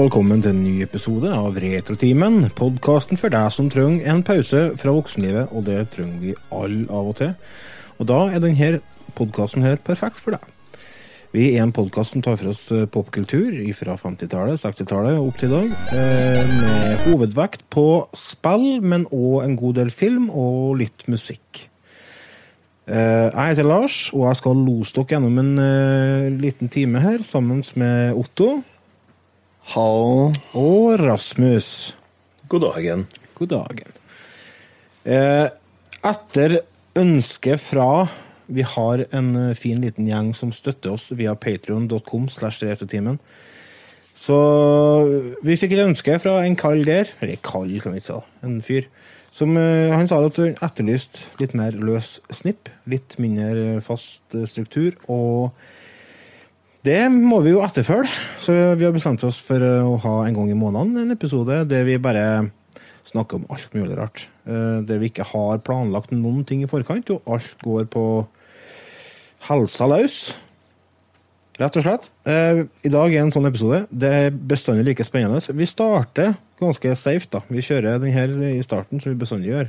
Velkommen til en ny episode av Retrotimen. Podkasten for deg som trenger en pause fra voksenlivet, og det trenger vi alle av og til. Og da er denne podkasten her perfekt for deg. Vi er en podkast som tar for oss eh, popkultur fra 50-tallet, 60-tallet og opp til i dag. eh, Med hovedvekt på spill, men òg en god del film og litt musikk. Eh, Jeg heter Lars, og jeg skal lose dere gjennom en liten time her sammen med Otto Hallo. og Rasmus. God dagen. God dagen. Eh, etter ønske fra Vi har en eh, fin liten gjeng som støtter oss via patrion.com. Så vi fikk et ønske fra en kall der, eller kall, kan vi ikke si, en fyr, som eh, han sa at han etterlyste litt mer løs snipp, litt mindre fast eh, struktur, og det må vi jo etterfølge, så vi har bestemt oss for eh, å ha en gang i måneden en episode der vi bare snakker om alt mulig rart. Eh, Der vi ikke har planlagt noen ting i forkant, og alt går på helsa løs. Rett og slett. Eh, I dag er en sånn episode. Det er bestandig like spennende. Vi starter ganske safe, da. Vi kjører den her i starten, som vi bestandig gjør.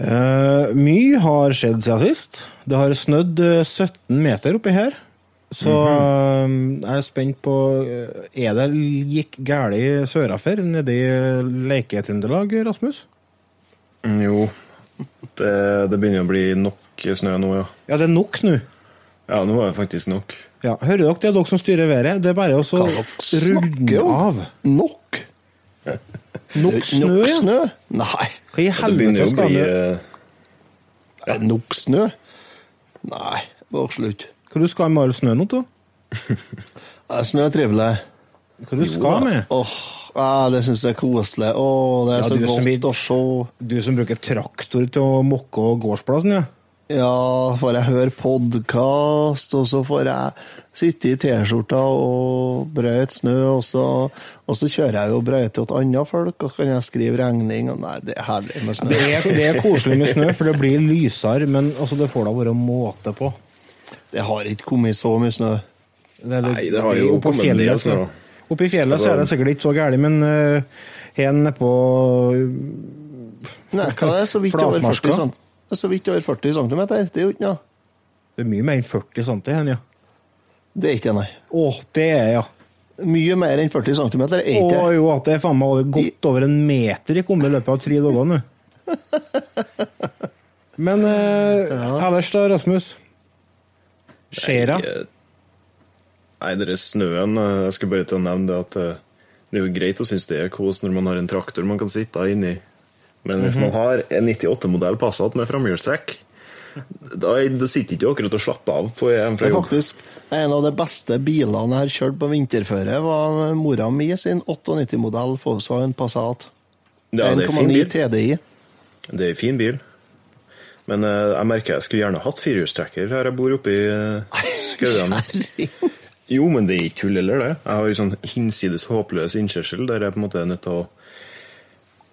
Eh, mye har skjedd siden sist. Det har snødd eh, 17 meter oppi her. Så eh, jeg er spent på eh, Er det gikk galt sørafor nede i Leike-Trøndelag, Rasmus? Mm, Jo, det, det begynner å bli nok snø nå, ja. Ja, det er nok nå. Ja, nå er det faktisk nok. Ja, hører dere? Det er dere som styrer været. Det er bare å så runde av. Nok? Nok snø, Nok snø? Nei. Hva i helvete skal bli eh, Er nok snø? Nei, bare slutt. Hva du skal med all snø nå, da? Snø er trivelig. Hva du skal med? Åh, ja, det syns jeg er koselig. Åh, det er Ja, så godt som å se. Du som bruker traktor til å mokke gårdsplassen, ja? Ja, får jeg høre podkast, og så får jeg sitte i T-skjorta og brøyte snø, og så, og så kjører jeg jo brøyter til andre folk, og kan jeg skrive regning, og nei, det er herlig med snø. Det er, det er koselig med snø, for det blir lysere, men altså, det får da være måte på. Det har ikke kommet så mye snø. Det er litt- Nei, det har jo oppe kommet en del snø. Oppe i fjellet så er det sikkert ikke så gærent, men uh, her nedpå Nei, hva er det så vidt over 40 cm? Det er så vidt over 40 cm, det er jo ikke noe. Det er mye mer enn 40 cm ja. Det er ikke det, nei. Å, det er ja. Mye mer enn 40 cm er ikke Å jo, at det er faen meg over- godt over en meter i kommet i løpet av tre dager nå. Men uh, ellers da, Rasmus? Skjer det? eh, Nei, det er snøen. eh, Jeg skulle bare til å nevne det at eh, det er jo greit å synes det er kos når man har en traktor man kan sitte inni. Men hvis man har en 98-modell Passat med framhjulstrekk, da, sitter ikke akkurat og slapper av på hjem Det fra er jobb. faktisk en av de beste bilene jeg har kjørt på vinterføre, var mora mi sin 98-modell Volkswagen Passat. Ja, det er en 1,9. TDI. Det er en fin bil. Men uh, jeg merker jeg skulle gjerne hatt firehjulstrekker her jeg bor oppe i uh. Herregud. Jo, men det er ikke tull heller, det. Jeg har jo sånn hinsides håpløs innkjørsel der jeg på en måte er nødt til å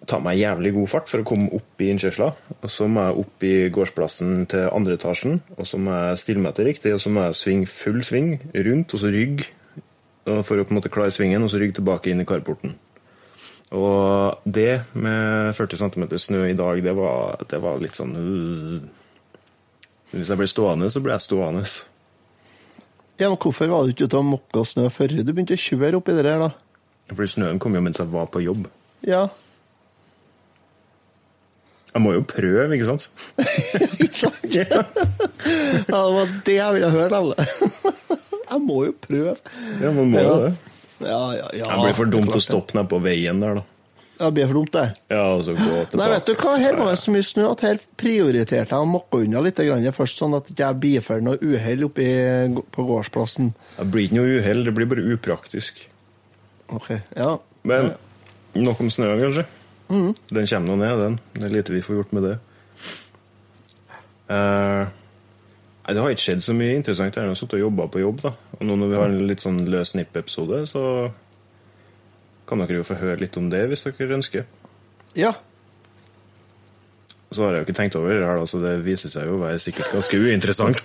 ta meg jævlig god fart for å komme opp i innkjørsla. Og så må jeg opp i gårdsplassen til andre etasjen, og så må jeg stille meg til riktig, og så må jeg svinge full sving rundt, og så rygg for å på en måte klare svingen, og så rygg tilbake inn i carporten. Og det med 40 cm snø i dag, det var, det var litt sånn øh. Hvis jeg blir stående, så blir jeg stående. Ja, men hvorfor var du ikke ute og mokka snø før du begynte å kjøre oppi det der, da? Fordi snøen kom jo mens jeg var på jobb. Ja, Jeg må jo prøve, ikke sant? ikke sant? ja, det var det jeg ville høre, nemlig. Jeg må jo prøve. Ja, man må Ja. jo det. Ja, ja, ja. Jeg blir for dumt å stoppe nede på veien der, da. det. Ja, det blir for dumt, det. Ja, og så gå tilbake. Nei, vet du hva, her var det så mye snø at her prioriterte jeg å mokke unna litt grann først, sånn at ikke jeg bifører noe uhell oppi på gårdsplassen. Det blir ikke noe uhell, det blir bare upraktisk. Ok, ja. Men nok om snøen, kanskje. Den kommer nå ned, den. Det er lite vi får gjort med det. Uh, nei, det har ikke skjedd så mye interessant. Jeg har sittet og jobba på jobb. da. Og nå når vi har en litt sånn løs nipp-episode, så kan dere jo få høre litt om det hvis dere ønsker. Ja. Så har jeg jo ikke tenkt over det her, da, så det viser seg jo å være sikkert ganske uinteressant.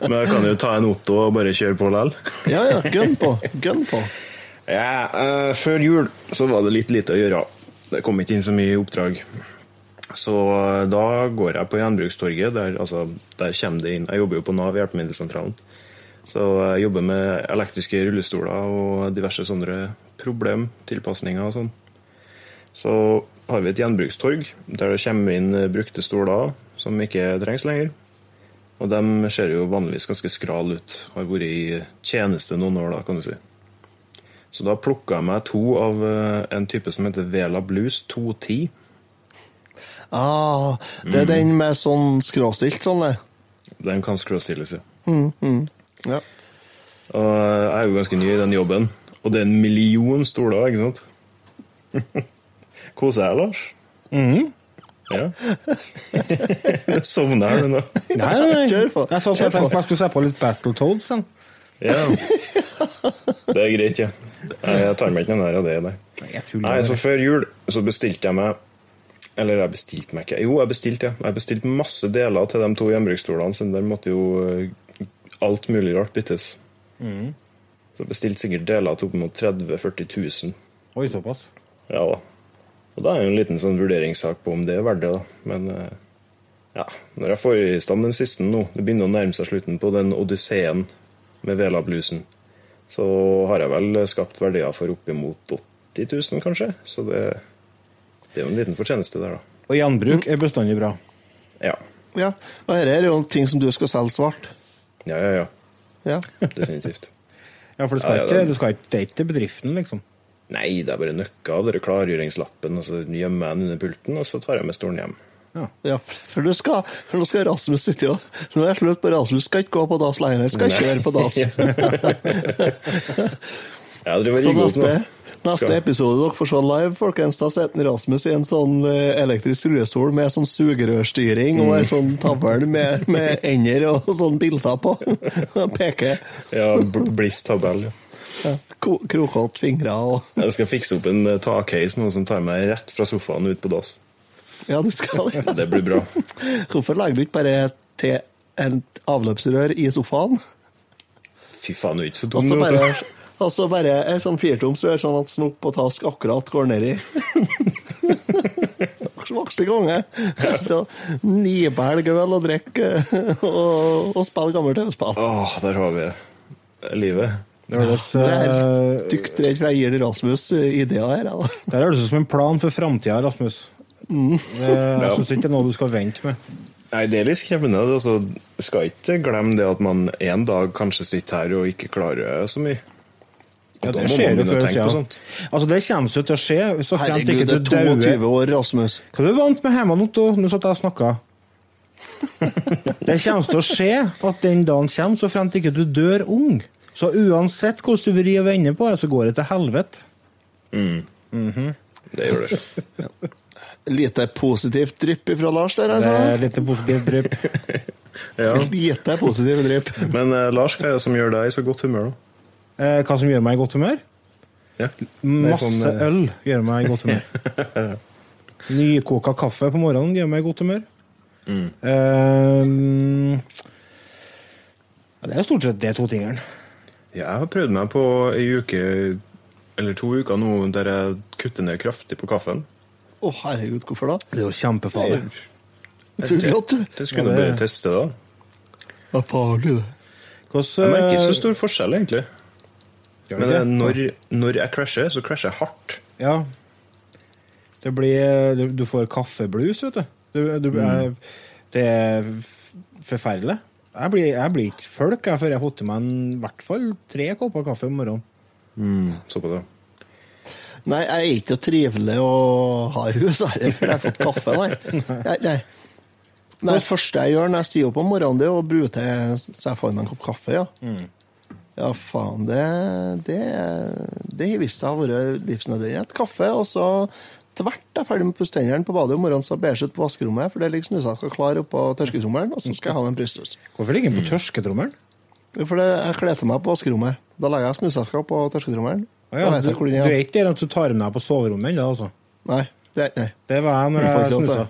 Men jeg kan jo ta en Otto og bare kjøre på likevel. Ja, ja, gønn på. Gønn på. Ja, uh, før jul så var det litt lite å gjøre. Det kom ikke inn så mye oppdrag. Så eh, da går jeg på Gjenbrukstorget. Der, altså, der kommer det inn Jeg jobber jo på Nav hjelpemiddelsentralen. Så jeg jobber med elektriske rullestoler og diverse sånne problemtilpasninger og sånn. Så har vi et gjenbrukstorg der det kommer inn brukte stoler som ikke trengs lenger. Og de ser jo vanligvis ganske skral ut. Har vært i tjeneste noen år, da, kan du si. Så da plukka jeg meg to av eh, en type som heter Vela Blues 210. Ah, det er den med sånn skråstilt sånn, det. Den kan skråstilles, ja. Ja. Og jeg er jo ganske ny i den jobben. Og det er en million stoler, ikke sant? Koser jeg, Lars? Mhm. Ja. Sovner her du nå? Nei, nei, nei. Kjør på. Jeg sa så jeg tenkte jeg skulle se på litt Battletoads. Ja. Det er greit, ja. Jeg tar meg ikke noe nær av det, nei. Nei, så før jul så bestilte jeg meg Eller jeg bestilte meg ikke. Jo, jeg bestilte, ja. Jeg bestilte masse deler til de to gjenbruksstolene, så der måtte jo eh, alt mulig rart byttes. Mm. Så jeg bestilte sikkert deler til opp mot 30 000-40 000. Oi, såpass. Ja da. Og da er det jo en liten sånn vurderingssak på om det er verdt det, da. Men eh, ja, når jeg får i stand den siste nå, det begynner å nærme seg slutten på den odysseen med Vela-bluesen, så har jeg vel skapt verdier for oppimot 80 000, kanskje. Så det, det er jo en liten fortjeneste der, da. Og gjenbruk er bestandig bra. Ja. ja. Og dette er jo ting som du skal selge svart. Ja, ja, ja. Ja. Definitivt. Ja, for du skal Ja, ja, ikke, det skal ikke, til bedriften, liksom. Nei, det er bare nøkka av klargjøringslappen, og så gjemmer jeg den under pulten, og så tar jeg med stolen hjem. Ja, for nå skal, nå skal Rasmus sitte og Nå er det slutt på Rasmus skal ikke gå på dass lenger, skal ikke være på dass. Jeg driver Så rigg neste, neste Skal- episode dere får se live, folkens, da sitter Rasmus i en sånn eh, elektrisk rullestol med sånn sugerørstyring og ei en sånn tavle med, med ender og sånn bilder på. Peker. Ja, bl- Bliss-tabell, ja. Ja, Krokete fingre og Jeg skal fikse opp en eh, takheis nå som tar meg rett fra sofaen ut på dass. Ja, du skal det. Det blir bra. Hvorfor lager du ikke bare til et avløpsrør i sofaen? Fy faen, du er ikke så Og dum. så bare, du. og så bare et sånn firtomsrør, sånn at snop og task akkurat går nedi. Svakste konge. Nibelg øl og drikke og, og spille gammelt TV-spill. Åh, der har vi det. Livet. Det høres, Det er eh, dykt redd for jeg gir Rasmus eh, ideer her. Ja. det er ut som en plan for framtida, Rasmus. Mm. Det, jeg syns ikke det er noe du skal vente med. Nei, det er litt skremmende. Altså, skal ikke glemme det at man en dag kanskje sitter her og ikke klarer så mye. Ja, det skjer jo før på Altså, det kommer jo til å skje, så Herregud, ikke det er 22 år, Rasmus. Hva er du vant med hjemme, Otto? Nå satt jeg og snakka. Det kommer til å skje at den dagen kommer, så fremt ikke du dør ung. Så uansett hvordan du vrir og vender på det, så går det til helvete. Det gjør det. Lite positivt drypp fra Lars der, Det er lite positivt drypp. Ja. Lite positivt drypp. Men uh, Lars, hva er det som gjør deg i så godt humør, da? Eh, hva som gjør meg i godt humør? Ja. Masse sånn, uh... øl gjør meg i godt humør. Nykoka kaffe på morgenen gjør meg i godt humør. Mm. Eh, det er stort sett de to tingene. Jeg har prøvd meg på ei uke, eller to uker nå, der jeg kutter ned kraftig på kaffen. Å, herregud, hvorfor da? Det er jo kjempefarlig. Tuller at du Det skulle du bare teste, da. Det er farlig, det. Hvordan, Jeg merker ikke så eh, stor forskjell, egentlig. Men det eh, når, når jeg krasjer, så krasjer jeg hardt. Ja. Det blir Du, du får kaffeblues, vet du. du, du Mm. det er forferdelig. Jeg blir, jeg blir ikke folk jeg, før jeg har fått i meg i hvert fall tre kopper kaffe om morgenen. Såpass, ja. Nei, jeg er ikke trivelig å ha i hus, heller, for jeg har fått kaffe, nei. nei, nei. Nei, Det første jeg gjør når jeg stiger opp om morgenen, det er å bruke til så jeg får meg en kopp kaffe, ja. Ja, faen, det Det, det visste jeg har vært livsnødvendig. Et kaffe, og så tvert jeg er ferdig med å pusse tennene på badet om morgenen, så jeg ut på vaskerommet, for det ligger snusaker klar oppå tørsketrommelen, og så skal jeg ha den en brysthus. Hvorfor ligger den på tørsketrommelen? For jeg kler til meg på vaskerommet. Da legger jeg snuseska på tørsketrommelen. Å ja, da vet du, jeg hvor du den er er. ikke der at du tar med deg på soverommet ennå, altså? Nei, det nei. Det var jeg når jeg snusa.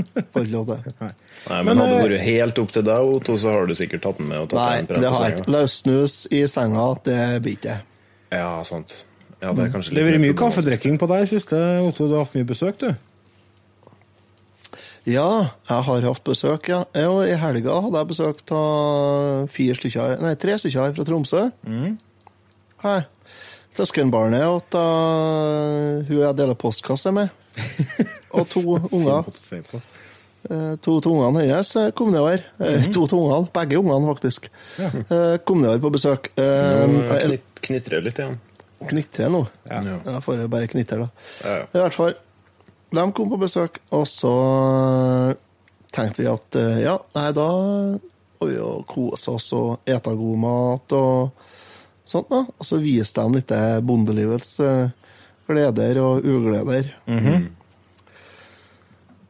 Får ikke lov til det. Nei, Men, men hadde eh, det vært helt opp til deg, Otto, så har du sikkert tatt den med og tatt Nei, en det har jeg ikke. Løssnus i senga, det blir ikke. Ja, sant. Ja, det er Det har vært mye kaffedrikking på deg siste, Otto. Du har hatt mye besøk, du. Ja, jeg har hatt besøk, ja. Og I helga hadde jeg besøk av tre stykker fra Tromsø. Hei. Søskenbarnet og uh, hun jeg deler postkasse med. Og to unger. Eh, To av ungene hennes eh, kom nedover. Eh, To av ungene, begge ungene faktisk, Ja. kom nedover på besøk. Eh, Nå knit, knitrer litt igjen. Knitrer nå. Ja. Jeg får bare knitre, da. Ja, ja. I hvert fall. De kom på besøk, og så tenkte vi at ja, nei, da må vi jo kose oss og ete god mat og sånt. da. Og så viste de litt bondelivets eh, gleder og ugleder.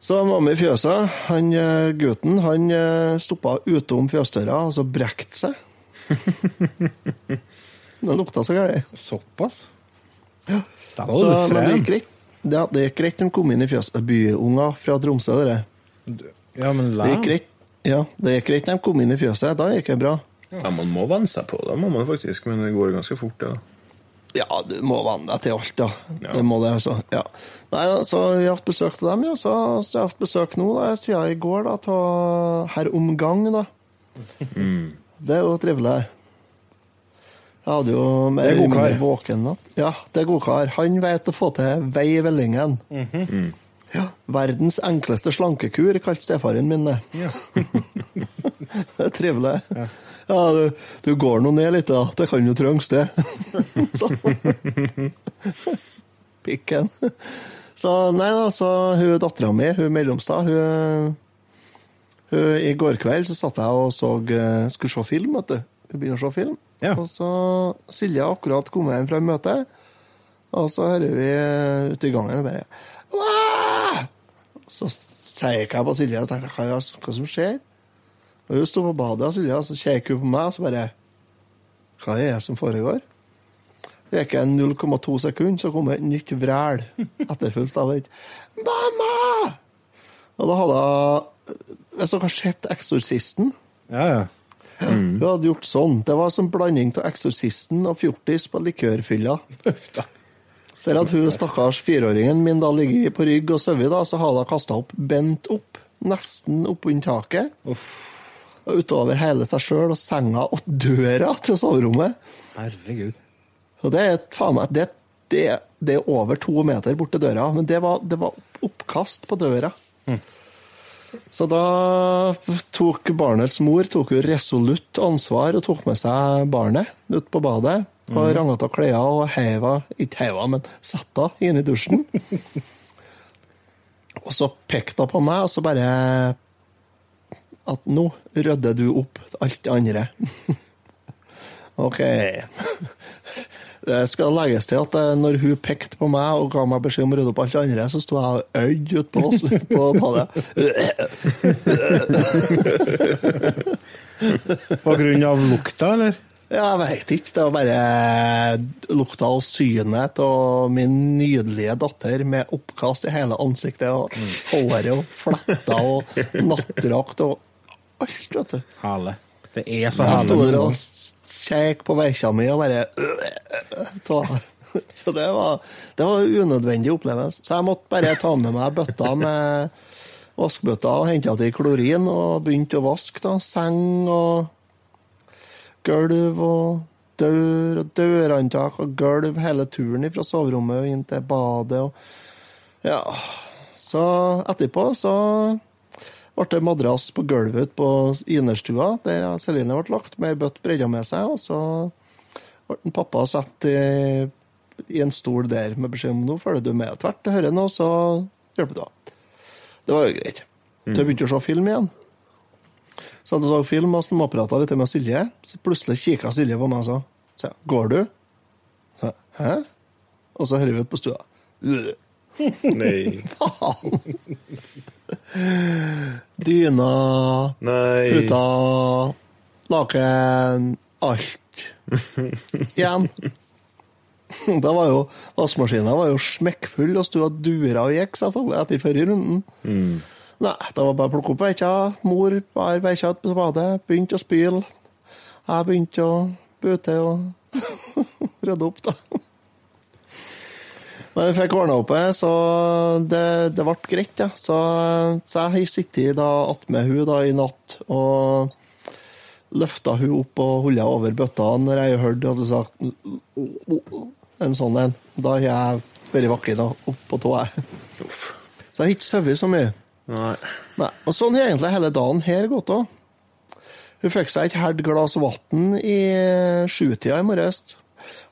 Så han var med i fjøset. Han eh, gutten han eh, stoppa utom fjøsdøra og så brekte seg. Det lukta så gærent. Såpass? Ja. Da var Så, men det gikk greit. Ja, det gikk greit de kom inn i fjøset. Byunger fra Tromsø, dere. Ja, men Det gikk greit. Ja, det gikk greit de kom inn i fjøset. Da gikk det bra. Ja, man må venne seg på det, må man faktisk, men det går ganske fort, ja. Ja, du må venne deg til alt, ja. Ja. Det må det, altså. Ja. Nei, så vi har hatt besøk av dem, ja. Så, så jeg har hatt besøk nå, da, siden i går, da, av herr Omgang, da. Mm. Det er jo trivelig. Jeg hadde jo mer er eller mindre våken natt. Ja, det er god kar. Han vet å få til vei i vellingen. Mhm. Ja, Verdens enkleste slankekur, kalte stefaren min det. Ja. Det er trivelig. Ja, du, du går nå ned litt, da. Det kan jo trengs, det. Pikken. Så nei da, så hun dattera mi, hun mellomstad, hun, hun I går kveld så satt jeg og så, eh, skulle se film, vet du. Hun begynner å se film. Ja. Og så Silje har akkurat kommet hjem fra møtet, og så hører vi eh, ute i gangen og bare «Wah!» Så sier jeg på Silje og tenker hva, hva som skjer. Og hun sto på badet, og Silje, så kikker hun på meg og så bare Hva er det som foregår? Det gikk en 0,2 sekunder, så kom et nytt vræl, etterfulgt av et 'Mamma!' Og da hadde hun Hvis dere har sett 'Eksorsisten' Ja, ja. Hun hadde gjort sånn. Det var som blanding av 'Eksorsisten' og fjortis på likørfylla. Der at hun stakkars fireåringen min da ligger på rygg og sover, så hadde hun kasta opp bent opp, nesten oppunder taket. Og utover hele seg sjøl og senga og døra til soverommet. Herregud. Så det er faen meg det, det, det er over to meter bort til døra, men det var, det var oppkast på døra. Så da tok barnets mor tok jo resolutt ansvar og tok med seg barnet ut på badet. Og mm. ranga av klærne og heiva Ikke heiva, men satte henne inn i dusjen. og så pekte hun på meg, og så bare At nå rydder du opp alt det andre. OK. Det skal legges til at eh, når hun pekte på meg og ga meg beskjed om å rydde opp alt det andre, så sto jeg og øyd utpå oss- på badet. På grunn av lukta, eller? Ja, Jeg veit ikke. Det var bare lukta og synet av min nydelige datter med oppkast i hele ansiktet, og håret og fletta og nattdrakt og alt, vet du. Hale. Det er så Jeg hale. sto der og kjekk på veikja mi og bare. Så det var, det var en unødvendig opplevelse. Så jeg måtte bare ta med meg bøtta med vaskebøtta og hente til klorin og begynte å vaske da, seng og gulv og dør og dørhåndtak og gulv hele turen fra soverommet og inn til badet. Og, ja. Så etterpå så ble det madrass på gulvet ute på innerstua, der Celine ble lagt med ei bøtte bredda med seg. Og så ble pappa satt i, i en stol der med beskjed om nå følger du med tvert til høyre nå, så hjelper du av. Det var jo greit. Så jeg begynte å se film igjen. Så hadde jeg så film og småprata litt med Silje. Så plutselig kikka Silje på meg og sa går du? Så Hæ? Og så hører vi ut på stua. «Øh, Nei. Faen! Dyna, Nei. puta, laken, alt. Igjen. Da var jo Vaskemaskinen var jo smekkfull, og stua dura og gikk selvfølgelig etter forrige runden. Nei, det var bare å plukke opp veikja. Mor bar ut på badet, begynte å spyle. Jeg begynte å bute og rydde opp, da. Men vi fikk ordna opp det, så det, det ble greit, ja. Så, så jeg har sittet da attmed hun da i natt og løfta hun opp og holdt henne over bøtta når jeg hørte hadde sagt en sånn en. Da har jeg vært vakker da, opp på tå. jeg. Så jeg har ikke sovet så mye. Nei. Nei, og Sånn har egentlig hele dagen her gått òg. Hun fikk seg et halvt glass vann i sjutida i morges.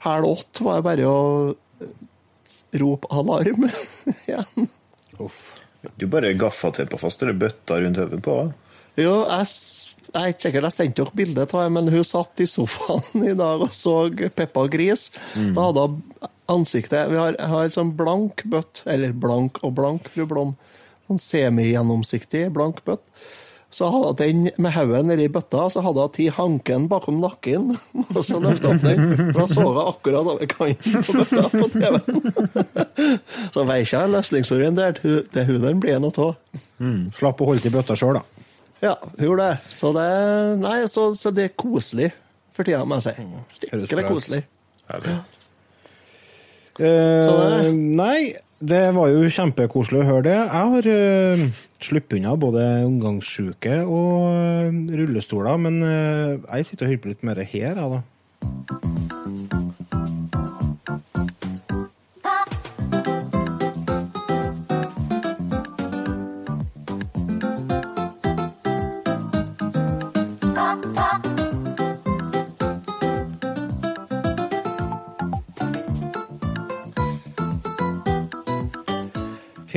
Halv åtte var det bare å rope alarm igjen. Du bare gaffa til på fast eller bøtta rundt hodet på henne. Jo, jeg, jeg er ikke sikker jeg sendte dere bilde av henne, men hun satt i sofaen i dag og så Peppa Gris. Da hadde hun ansiktet Vi har, har en sånn blank bøtt, eller blank og blank, fru Blom. Sånn semigjennomsiktig blank bøtt. Så hadde den med hodet nedi bøtta, så hadde hun tatt hanken bakom nakken. Og så løfta opp den. Da så jeg akkurat over kanten på bøtta på TV-en. Så ikke jeg løsningsorientert. Det er hun den blir noe av. Slapp å holde til bøtta sjøl, da. Ja, hun gjorde det. Så det, nei, så, så det er koselig for tida, må jeg si. Høres Skikkelig koselig. Herlig. Eh, Så det- nei, det var jo kjempekoselig å høre det. Jeg har uh, sluppet unna både omgangssjuke og uh, rullestoler, men uh, jeg sitter og hører på litt mer her, jeg, da.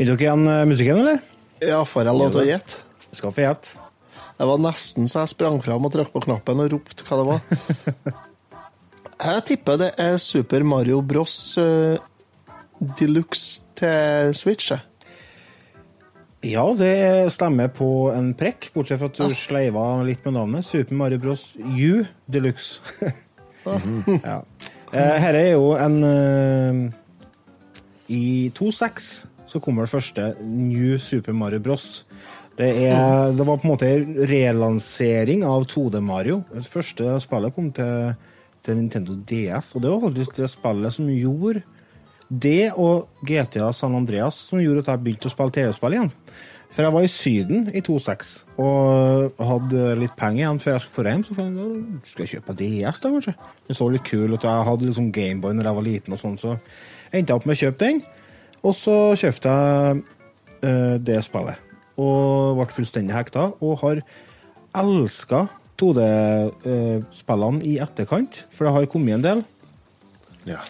Kjenner dere igjen eh, musikken, eller? Ja, får jeg lov til å gjette? Skal få gjette. Det var nesten så jeg sprang fram og trakk på knappen og ropte hva det var. Jeg tipper det er Super Mario Bros. eh, Deluxe til Switch. Ja, det stemmer på en prekk, bortsett fra at du sleiva litt med navnet. Super Mario Bros. U Deluxe. ja. Dette Her er jo en uh, I 2.6 så kommer det første New Super Mario Bros. Det, er, det var på en måte relansering av 2D Mario. Det første spillet kom til, til Nintendo DS, og det var faktisk det spillet som gjorde det og GTA San Andreas som gjorde at jeg begynte å spille TV-spill igjen. For jeg var i Syden i 2.6 og hadde litt penger igjen før jeg skulle dra hjem. Så fant jeg, «Da skal jeg kjøpe DS, da, kanskje. Det så litt kul ut. Jeg hadde liksom Gameboy når jeg var liten, og sånn, så endte jeg opp med å kjøpe den. Og så kjøpte jeg eh, det spillet. Og ble fullstendig hekta, og har elska 2D-spillene i etterkant, for det har kommet en del. Ja.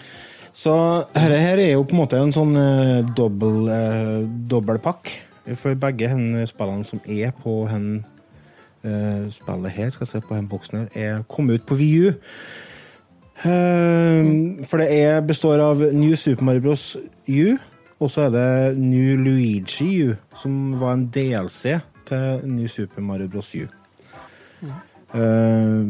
Så dette her er jo på en måte en sånn uh, dobbel, eh, dobbeltpakk for begge hen spillene som er på hen eh, spillet her, skal jeg se på den boksen her, er kommet ut på VU. for det er, består av New Super Mario Bros. U, og så er det New Luigi U, som var en DLC til New Super Mario Bros. U. Eh,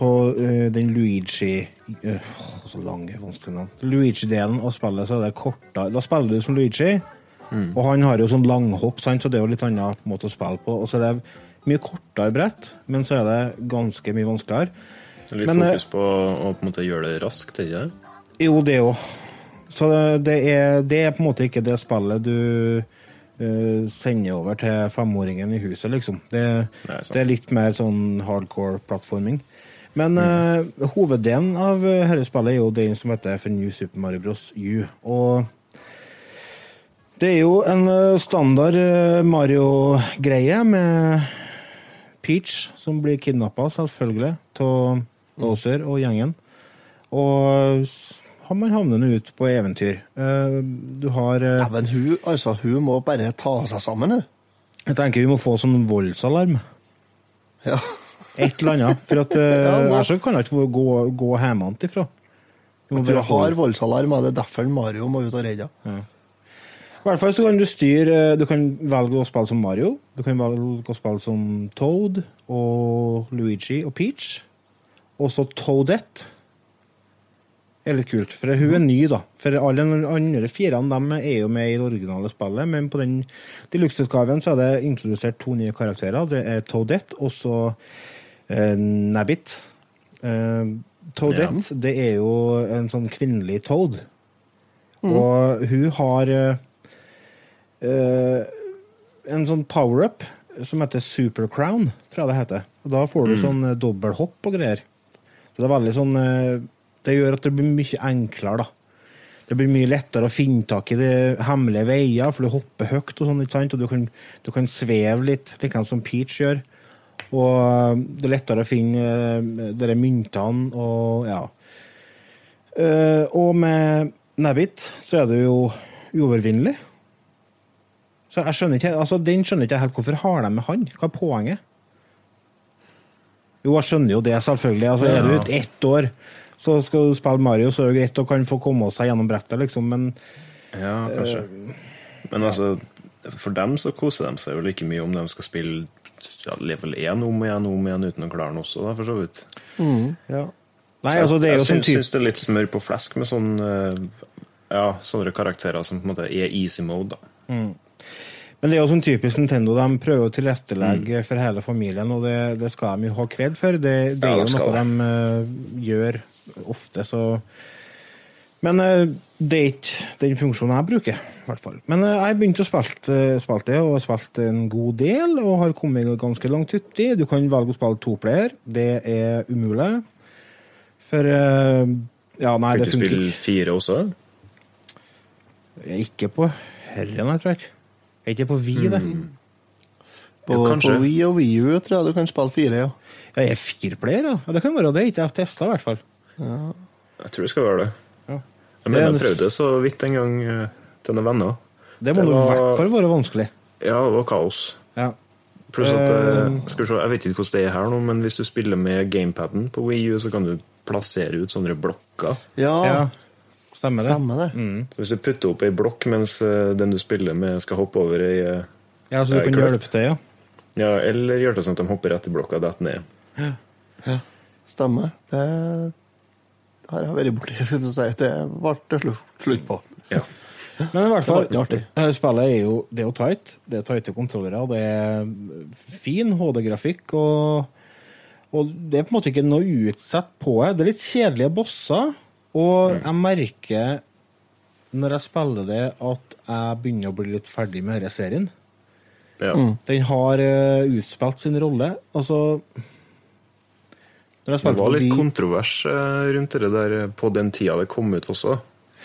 på eh, den Luigi eh, Så lange, vanskelige navn. Luigi-delen av spillet så er det kortere. Da spiller du som Luigi, og han har jo sånn langhopp, sant? så det er jo litt annen måte å spille på. Og så er det mye kortere brett, men så er det ganske mye vanskeligere. Litt Men, fokus på å på en måte gjøre det raskt, ikke det? Jo, det òg. Så det er, det er på en måte ikke det spillet du uh, sender over til femåringen i huset, liksom. Det, Nei, det er litt mer sånn hardcore plattforming. Men eh, hoveddelen av eh, dette spillet er jo den som heter for New Super Mario Bros. U. Og det er jo en standard Mario-greie med Peach som blir kidnappa, selvfølgelig, av Bowser og gjengen. Og man havner nå ut på eventyr. Eh, Du har ja, Men hun, altså, hun må bare ta seg sammen, hun. Jeg tenker vi må få sånn voldsalarm. Ja. Et eller annet. For at eh, Ja, ellers kan hun ikke gå, gå hjemmefra ifra. Jeg tror jeg har voldsalarm, og det er derfor Mario må ut og redde henne. I hvert fall så kan du styre Du kan velge å spille som Mario. Du kan velge å spille som Toad og Luigi og Peach. Og så Toadette. Er litt kult, for hun er ny, da. For alle de andre fire de er jo med i det originale spillet, men på den deluxe-utgaven så er det introdusert to nye karakterer. Det er Toadette og så eh, Nabbit. Eh, Toadette, det er jo en sånn kvinnelig Toad. Og hun har eh, en sånn power-up som heter Super Crown, tror jeg det heter. Og Da får du sånn eh, dobbelthopp og greier. Så det er veldig sånn eh, Det gjør at det blir mye enklere, da. Det blir mye lettere å finne tak i de hemmelige veier, for du hopper høyt og sånn, ikke sant? Og du kan, du kan sveve litt, like som Peach gjør. Og eh, det er lettere å finne eh, de myntene og ja. Eh, og med Nabbit så er det jo uovervinnelig. Så jeg skjønner ikke, altså Den skjønner ikke helt. Hvorfor har de med han? Hva er poenget? Jo, jeg skjønner jo det, selvfølgelig. Altså, Er du ute ett år, så skal du spille Mario, så er det greit å kan få komme seg gjennom brettet, liksom, men Ja, kanskje. Men altså, for dem så koser de seg jo like mye om de skal spille ja, level 1 om igjen om igjen uten å klare den også, da, for så vidt. Mm, ja. Nei, altså, det er jo jeg sånn syns, Jeg syns det er litt smør på flesk med sånn eh, ja, sånne karakterer som på en måte er easy mode. da. Mm. Men det er jo sånn typisk Nintendo. De prøver å tilrettelegge for hele familien, og det, det skal de jo ha kred for. Det, det Ja, er jo noe de uh, gjør ofte, så Men eh, det er ikke den funksjonen jeg bruker, i hvert fall. Men eh, jeg begynte å spille uh, spilt det, og har spilt en god del, og har kommet ganske langt uti. Du kan velge å spille toplayer. Det er umulig. For eh, Ja, nei, Kan det du spille fire også? Jeg er Ikke på herren, jeg tror jeg. Jeg er ikke på Vi, det. På, Ja, på Wii og Wii tror jeg du kan spille fire, ja. Ja, jeg er fireplayer, ja. ja. Det kan være det. Ikke jeg har testa, i hvert fall. Jeg tror det skal være det. Ja. Jeg mener jeg prøvde det så vidt en gang eh, til noen venner. Det må i hvert fall være vanskelig. Ja, det var kaos. Ja. Pluss at eh, Eh. skal vi se, Jeg vet ikke hvordan det er her nå, men hvis du spiller med gamepaden på Wii U, så kan du plassere ut sånne blokker. Ja, ja. Stemmer det. stemmer det. Så hvis du putter opp ei blokk mens eh, den du spiller med, skal hoppe over ei Ja, Så du kan hjelpe til, ja. Ja, eller gjør det sånn at de hopper rett i blokka og detter ned. Ja, stemmer. Det har jeg vært borti. Skal du si. Det ble det slutt, på. Ja. Men i hvert fall, spillet er jo, det er jo tight. Det er tighte kontrollere. Det er fin HD-grafikk. Og, og det er på en måte ikke noe utsatt på det. Det er litt kjedelige bosser. Og jeg merker når jeg spiller det, at jeg begynner å bli litt ferdig med denne serien. Ja. Den har uh, utspilt sin rolle. Altså Det var litt de... kontrovers eh, rundt det der eh, på den tida det kom ut også.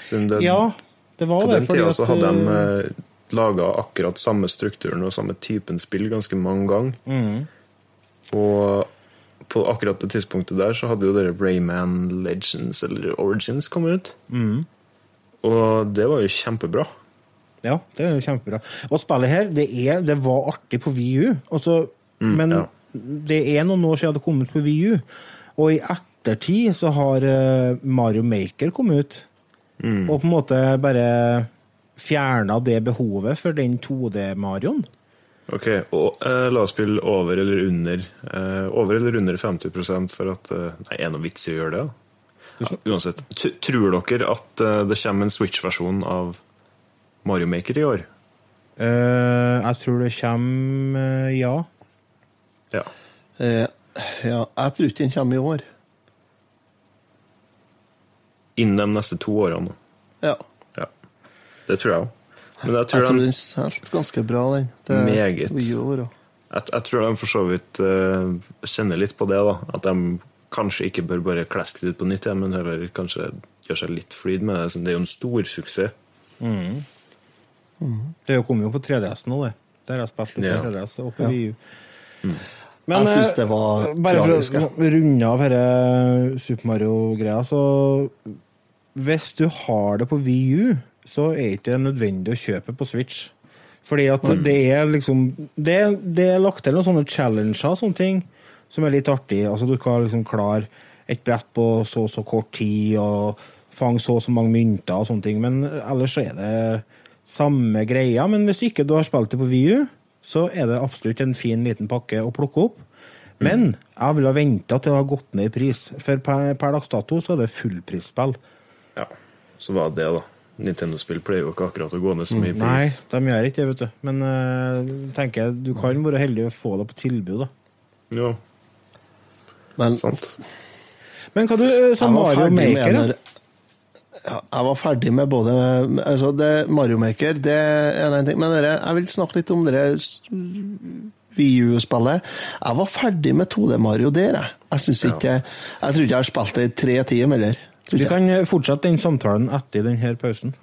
Den, Ja, det var på det. den fordi tida så hadde de eh, laga akkurat samme strukturen og samme typen spill ganske mange ganger. mm. Og på akkurat det tidspunktet der så hadde jo dere Rayman Legends eller Origins kommet ut. Mm. Og det var jo kjempebra. Ja, det er jo kjempebra. Og spillet her, det, er, det var artig på VU. Altså, men ja. Det er noen år siden det kom ut på VU. Og i ettertid så har eh, Mario Maker kommet ut. Og på en måte bare fjerna det behovet for den 2D-Marioen. Ok, og eh, la oss spille over eller under eh, Over eller under 50 for at eh, Nei, er det noe vits i å gjøre det? Ja, uansett. T tror dere at eh, det kommer en Switch-versjon av Mario Maker i år? Eh, jeg tror det kommer eh, ja. Ja. Eh, ja, jeg tror ikke den kommer i år. Innen de neste to årene. Ja. Ja. Det tror jeg òg. Men jeg Jeg tror, tror de, den solgte ganske bra, den. Det er Meget. År, jeg, jeg tror de for så vidt uh, kjenner litt på det. da At de kanskje ikke bør bare kleske det ut på nytt ja, men heller kanskje gjøre seg litt flyd med det. Det er jo en stor suksess. Det kommer jo på 3DS nå, det. Der har jeg spilt litt Ja. på 3DS og på Ja. VU. Jeg syns eh, det var Bare tragisk. for å runde av denne Super Mario-greia, så Hvis du har det på VU, så er det ikke nødvendig å kjøpe på Switch. Fordi at Mm. det er liksom Det, det er lagt til noen sånne challenger sånne ting som er litt artig. Altså Du skal liksom klare et brett på så og så kort tid, og fange så og så mange mynter og sånne ting. Men ellers så er det samme greia. Men hvis ikke du har spilt det på VU, så er det absolutt en fin liten pakke å plukke opp. Men jeg ville ha venta til det har gått ned i pris, for per, per dags dato så er det fullprisspill. Ja, så var det det, da. Nintendo-spill pleier jo ikke akkurat å gå ned så mye i Nei, pris. de gjør ikke det, vet du. Men uh, tenker jeg, du kan være heldig å få det på tilbud, da. Ja, Men sant. Men hva du sa jeg Mario Maker, da? Jeg var ferdig med både altså det, Mario Maker, det er en ting. Men dere, jeg vil snakke litt om dere VU-spillet. Jeg var ferdig med 2D Mario der, jeg. Jeg synes ikke Jeg tror ikke jeg har spilt det i tre timer, eller? Tror Vi kan eh, fortsette den samtalen etter denne pausen.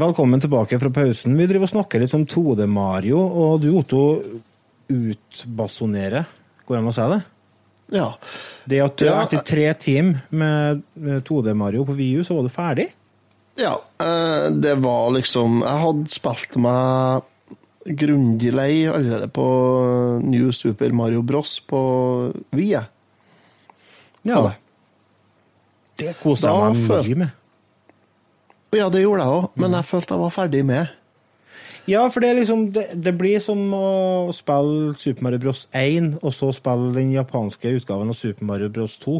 Velkommen tilbake fra pausen. Vi driver og snakker litt om 2D Mario, og du, Otto, utbasonerer. Går det an å si det? Ja. Det at du Ja. etter tre timer med med 2D Mario på VU, så var du ferdig? Ja, eh, det var liksom Jeg hadde spilt meg grundig lei allerede på New Super Mario Bros. på Wii. Ja. det. Det koste jeg meg mye med. Ja, det gjorde jeg òg, men jeg følte jeg var ferdig med. Ja, for det er liksom Det, det blir som å spille Super Mario Bros 1, og så spille den japanske utgaven av Super Mario Bros 2.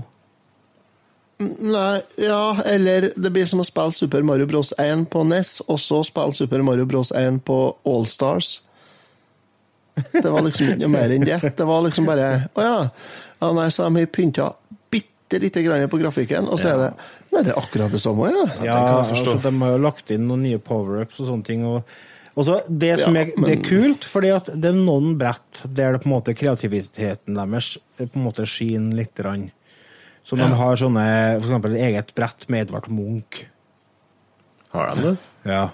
Nei, ja, eller det blir som å spille Super Mario Bros 1 på NES, og så spille Super Mario Bros 1 på Allstars. Det var liksom ikke mer enn det. Det var liksom bare Å ja. ja nei, så de har pynta bitte lite grann på grafikken, og så er det Nei, det er akkurat det samme, ja. Ja, altså, De har jo lagt inn noen nye power-ups og sånne ting. Og, også, det som Ja, er, det er kult, fordi at det er noen brett der det på en måte kreativiteten deres på en måte skinner litt. Rann. Så de har sånne, for eksempel eget brett med Edvard Munch. Har de det? Ja.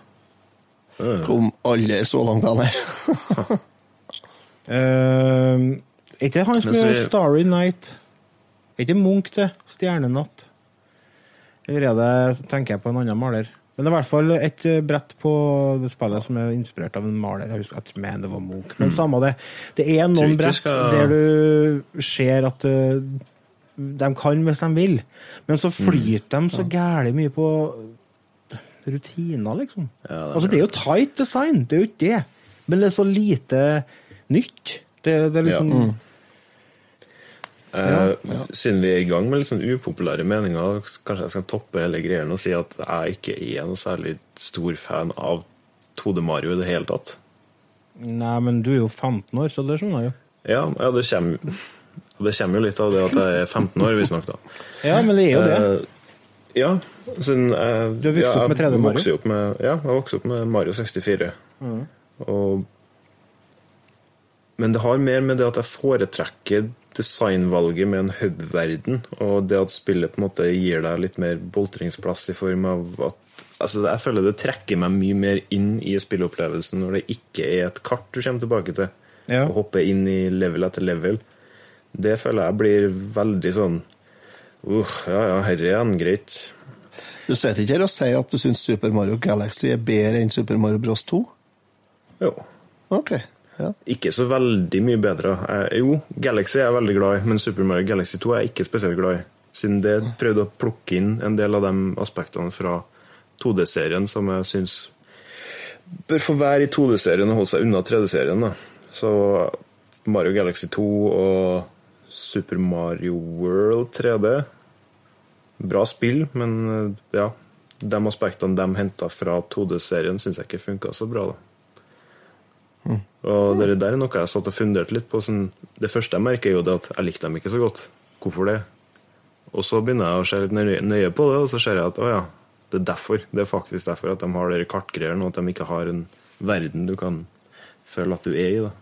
Kom aldri så langt, nei. Er ikke han som er- Starry Night? Er ikke Munch det? Stjernenatt? Eller er det, tenker jeg på en annen maler? Men det er i hvert fall et eh, brett på det spillet som er inspirert av en maler. Jeg husker at men det var Munch. Men samme det. Det er noen brett skal- der du ser at eh, de kan hvis de vil, men så flyter de så gæli mye på rutiner, liksom. Ja, det altså, det er jo tight design, det er jo ikke det. Men det er så lite nytt. Det, det er liksom Eh, Siden vi er i gang med litt sånn upopulære meninger, kanskje jeg skal toppe hele greia og si at jeg ikke er noe særlig stor fan av 2D Mario i det hele tatt. Nei, men du er jo 15 år, så det skjønner jeg jo. Ja, ja det, kommer, det kommer jo litt av det at jeg er 15 år, visstnok, da. Ja, men det er jo det. Eh, ja, siden eh, Du har vokst ja, opp med 3D Mario? Med, ja, jeg vokste opp med Mario 64. Og, men det har mer med det at jeg foretrekker designvalget med en hub-verden, og det at spillet på en måte gir deg litt mer boltringsplass i form av at altså Jeg føler det trekker meg mye mer inn i spilleopplevelsen når det ikke er et kart du kommer tilbake til, Ja. og hopper inn i level etter level. Det føler jeg blir veldig sånn uh, Ja, ja, herre er en greit. Du sitter ikke her og sier at du syns Super Mario Galaxy er bedre enn Super Mario Bros 2? Jo. Ok. Ja. Ikke så veldig mye bedre. Eh, jo, Galaxy er jeg veldig glad i, men Super Mario Galaxy 2 er jeg ikke spesielt glad i. Siden det prøvde å plukke inn en del av de aspektene fra 2D-serien som jeg syns bør få være i 2D-serien og holde seg unna 3D-serien. Så Mario Galaxy 2 og Super Mario World 3D Bra spill, men eh, ja, de aspektene de henta fra 2D-serien, syns jeg ikke funka så bra. da. Og det der er noe jeg satt og funderte litt på. Sånn, det første jeg merker, er jo det at jeg likte dem ikke så godt. Hvorfor det? Og så begynner jeg å se litt nøye, på det, og så ser jeg at å ja, det er derfor. Det er faktisk derfor at de har de kartgreiene, og at de ikke har en verden du kan føle at du er i. da.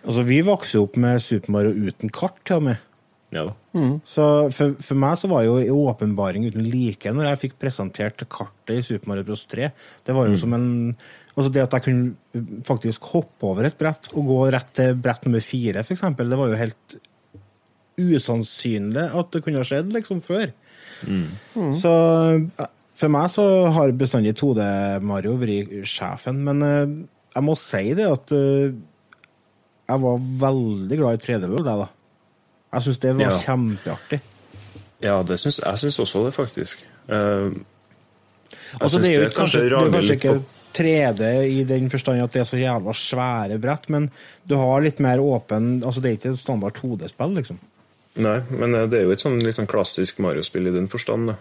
Altså, vi vokste jo opp med Super Mario uten kart, til og med. Ja da. Så for, for meg så var jo en åpenbaring uten like når jeg fikk presentert kartet i Super Mario Bros. 3. Det var jo som en Altså det at jeg kunne faktisk hoppe over et brett og gå rett til brett nummer fire, for eksempel, det var jo helt usannsynlig at det kunne ha skjedd liksom før. Så For meg så har bestandig 2D-Mario vært sjefen, men eh, jeg må si det at eh, jeg var veldig glad i 3D-World, jeg, da. Jeg syns det var Ja. kjempeartig. Ja, det syns, jeg syns også det, faktisk. Uh, jeg Altså, syns det er jo det kanskje, kanskje det er rager kanskje litt på 3D i den forstand at det er så jævla svære brett, men du har litt mer åpen Altså, det er ikke et standard 2D-spill, liksom. Nei, men eh, det er jo et sånn litt sånn klassisk Mario-spill i den forstand. da.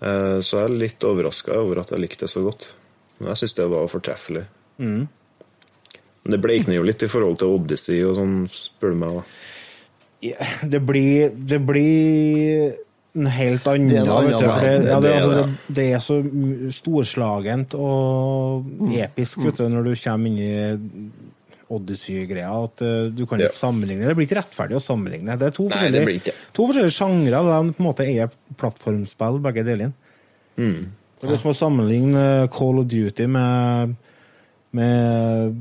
Eh, Så jeg er litt overraska over at jeg likte det så godt. Men jeg syns det var fortreffelig. Mm. Men det bleikner jo litt i forhold til Odyssey og sånn, spør du meg. da. Det blir, det blir en helt annen, Det er en vet for det, ja, det, Det er altså, det. det, det er så storslagent og episk vet du, når du kommer inn i Odyssey-greia, at uh, du kan Ja. sammenligne. Det blir ikke rettferdig å sammenligne. Det er to Nei, forskjellige, ikke. to forskjellige sjangre, de på en måte er plattformspill, begge deler. Mm. Det er som å sammenligne Call of Duty med, med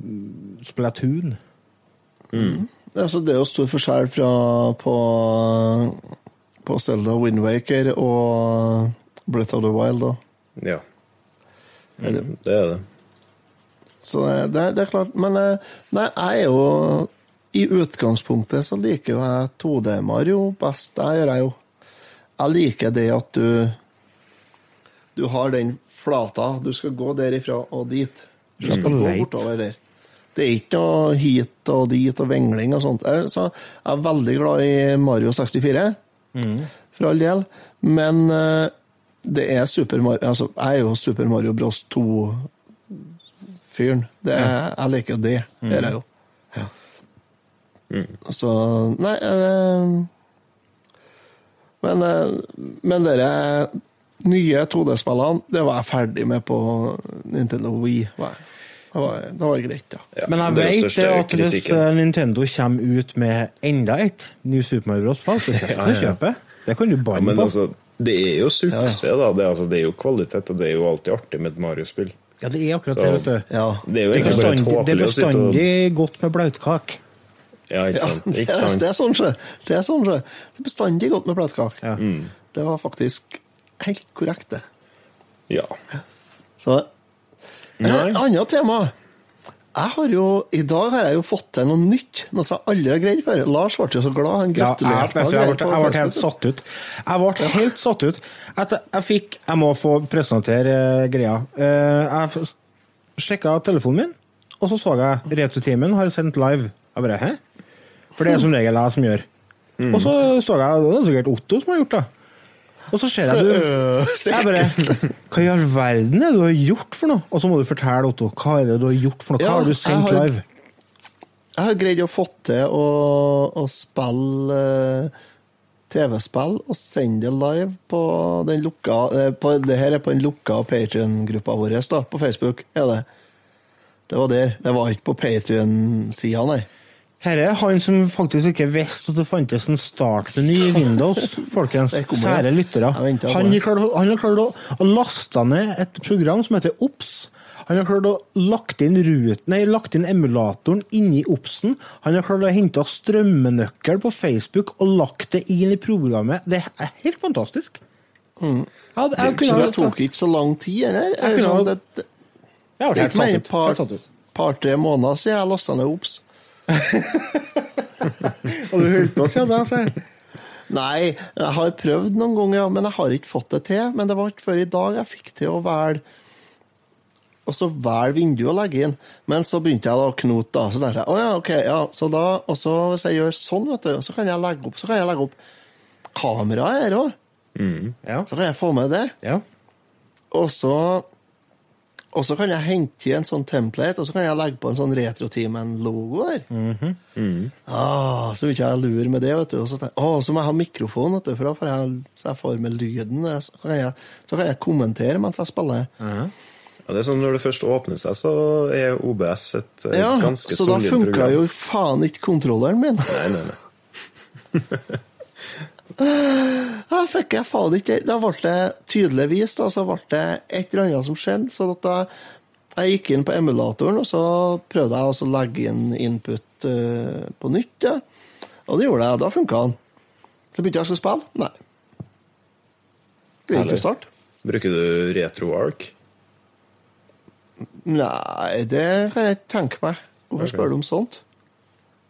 Splatoon. Det er, altså, det er jo stor forskjell fra på, på Zelda Windwaker og Breath of the Wild. Da. Ja. Mm, det er det. Så det, det, det er klart. Men eh, nei, jeg er jo I utgangspunktet så liker jo jeg 2D-Mario best. Det gjør jeg jo. Jeg liker det at du Du har den flata. Du skal gå derifra og dit. Du skal Mm. gå bortover der. Det er ikke noe hit og dit og vingling og sånt. Så jeg er veldig glad i Mario 64, for all del. Men uh, det er Super Mario Altså, jeg er jo Super Mario Bros 2-fyren. Det er- Jeg liker jo det. Det gjør jeg jo. Så Nei uh, Men, uh, men dere nye 2D-spillene, det var jeg ferdig med på Nintendo Wii. var jeg. Det var, det var greit, ja. Ja, Men jeg det vet det at hvis eh, Nintendo kommer ut med enda et New Super Mario Bros. spill, så kommer jeg til å kjøpe. Det kan du banne ja, på. altså, det er jo suksess, da. Det er, altså, det er jo kvalitet, og det er jo alltid artig med et Mario-spill. Ja, det er akkurat Så- det, vet du. Ja. Det er jo egentlig bare bestandig, det er tåpelig å sitte og bestandig godt med bløtkake. Ja, ikke Ja, sant? det, Ikke sant? det er sånn, sjø. Det er sånn. Det er bestandig godt med bløtkake. Ja. Det var faktisk helt korrekt, det. Ja. Så. Et annet tema. Jeg har jo, I dag har jeg jo fått til noe nytt, noe som jeg aldri har greid før. Lars ble jo så glad. Han Ja, jeg, gratulerte jeg, ble, jeg ble helt satt ut. Jeg ble helt satt ut. At jeg fikk Jeg må få presentere eh, greia. Eh, jeg sjekka telefonen min, og så så jeg Returtimen har sendt live. Jeg bare Hæ? For det er som regel jeg som gjør. Og så så jeg Det er sikkert Otto som har gjort det. Og så ser jeg du Jeg bare Hva i all verden er det du har gjort for noe? Og så må du fortelle, Otto, hva er det du har gjort for noe? Hva Ja, har du jeg sendt har- live? Jeg har greid å få til å, å spille eh, TV-spill og sende det live på den lukka eh, på, Det her er på den lukka Patrion-gruppa vår da, på Facebook. er det. Det var der. Det var ikke på Patrion-sida, nei. Her er han som faktisk ikke visste at det fantes en startmeny i Windows, folkens. Kjære lyttere. Jeg Han har klart, å- klart å, å laste ned et program som heter OBS. Han har klart å lagt inn ruten, nei, lagt inn emulatoren inni OBS-en. Han har klart å hente strømmenøkkel på Facebook og lagt det inn i programmet. Det er helt fantastisk. Ja, det, jeg jeg kunne det tok ikke så lang tid, eller? Er det kunne sånn, ha- det, det, Jeg ble det er ikke mer enn et par-tre måneder siden jeg lasta ned Ops. Og du holdt på siden da, sier jeg. Nei, jeg har prøvd noen ganger, men jeg har ikke fått det til. Men det var ikke før i dag jeg fikk til å velge og så velge vinduet å legge inn. Men så begynte jeg da å knote, da. Så tenkte jeg, å ja, ok, ja, så da, og så hvis jeg gjør sånn, vet du, så kan jeg legge opp, så kan jeg legge opp kameraet her òg. Ja. Så kan jeg få med det. ja. Og så, og så kan jeg hente i en sånn template, og så kan jeg legge på en sånn Retroteamen-logo der. ah, så vil ikke jeg lure med det, vet du. Og så, tenker jeg, så må jeg ha mikrofon, vet du, for da får jeg, så jeg får med lyden. Så kan jeg, så kan jeg kommentere mens jeg spiller. Ja, det er sånn Når det først åpner seg, så er OBS et et Ja, ganske så da solid funka jo faen ikke kontrolleren min. Nei, nei, nei. Da fikk jeg faen ikke Da ble det tydeligvis da, så ble det et eller annet som skjedde. Så at da jeg gikk inn på emulatoren, og så prøvde jeg å legge inn input uh, på nytt. Ja. Og det gjorde jeg. Da funka den. Så begynte jeg å spille. Nei. Greier ikke å starte. Bruker du RetroArk? Nei, det kan jeg ikke tenke meg. Hvorfor spør du om sånt?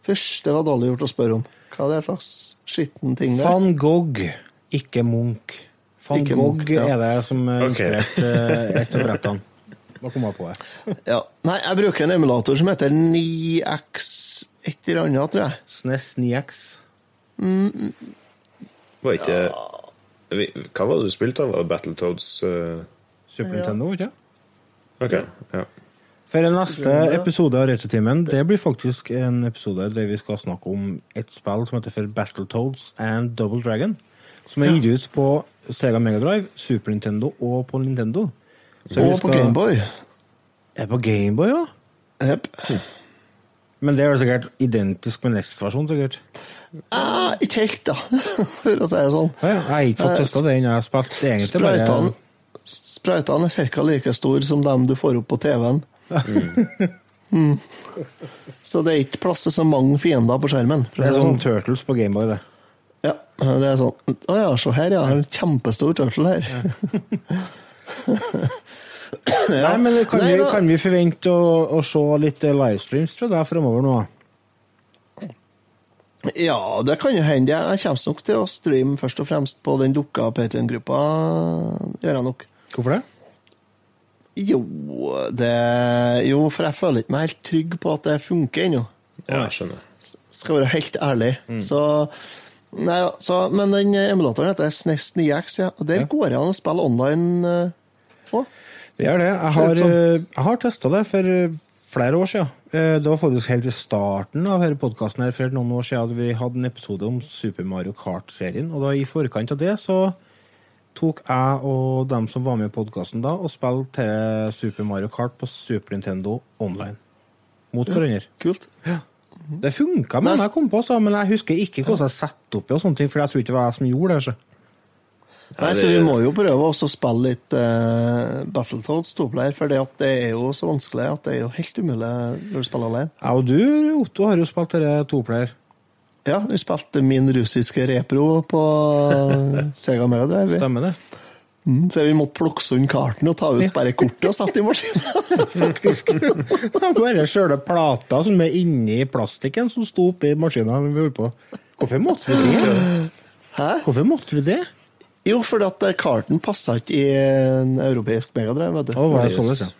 Først, det var dårlig gjort å spørre om. Hva er det slags skitten ting det er? Van Gogh, ikke Munch. Van Ikke Gogh Munch, ja. er det som er Ok. inspirert eh, et av brettene. Hva kom jeg på? Ja. Nei, jeg bruker en emulator som heter 9X et eller annet, tror jeg. SNES 9X. Var ikke ja. Hva var det du spilte? av Battletoads? Uh... Super Nintendo, ikke Ok, ja. For den neste episode av Retrotimen det blir faktisk en episode der vi skal snakke om et spill som heter for Battletoads and Double Dragon. Som er gitt ut på Sega Megadrive, Super Nintendo og på Nintendo. Så og Og på skal- Gameboy. Er på Gameboy, ja? Yep. Men det er jo sikkert identisk med NES-versjonen, sikkert. Ah, ikke helt, da, for å si det sånn. Ja, ja. Jeg har ikke fått Eh, testa ennå. Jeg har spilt egentlig bare sprøytene er ca. like store som dem du får opp på TV-en. Mm. Så det er ikke plass til så mange fiender på skjermen. Det er det sånn sånn. Turtles på Gameboy, det. Ja, det er sånn. Å ja, se her, ja. En kjempestor turtle her. Nei, men kan, Nei, vi, da- kan vi forvente å, å se litt eh, livestreams tror deg fremover nå? Ja, det kan jo hende. Jeg kommer nok til å streame først og fremst på den dukka Patrion-gruppa. Gjør jeg nok. Hvorfor det? Jo, det Jo, for jeg føler ikke meg helt trygg på at det funker ennå. ja, jeg skjønner. Skal være helt ærlig. Så Nei. Så, men den emulatoren heter SNES 9X, ja. Og der Ja. går det an å spille online eh, òg. Det gjør det. Jeg har, eh, jeg har testa det for eh, flere år siden. Eh, Det var faktisk helt i starten av denne podkasten for noen år siden at vi hadde en episode om Super Mario Kart-serien. Og da i forkant av det så tok jeg og dem som var med i podkasten da, og spilte til Super Mario Kart på Super Nintendo online. Mot hverandre. Kult. Det funka, men jeg kom på, så, men jeg husker ikke hvordan jeg satte opp i og sånne ting, for jeg tror ikke det var jeg som gjorde det. Så. Nei, så Vi må jo prøve også å spille litt uh, Battletoads toplayer, for det, det er jo så vanskelig at det er jo helt umulig når du spiller alene. Jeg og du, Otto, har jo spilt dette toplayer. Ja, vi spilte min russiske repro på Sega Mega Drive. Stemmer det? Mm, så vi måtte plukke sund karten og ta ut bare kortet og sette i maskinen. faktisk. Bare sjøle plata som er inni plastikken som sto oppi maskinen vi holdt på. Hvorfor måtte vi det? Hæ? Hvorfor måtte vi det? Jo, fordi at eh, karten passa ikke i en europeisk megadrive, vet du. Å, var det sånn det skjedde?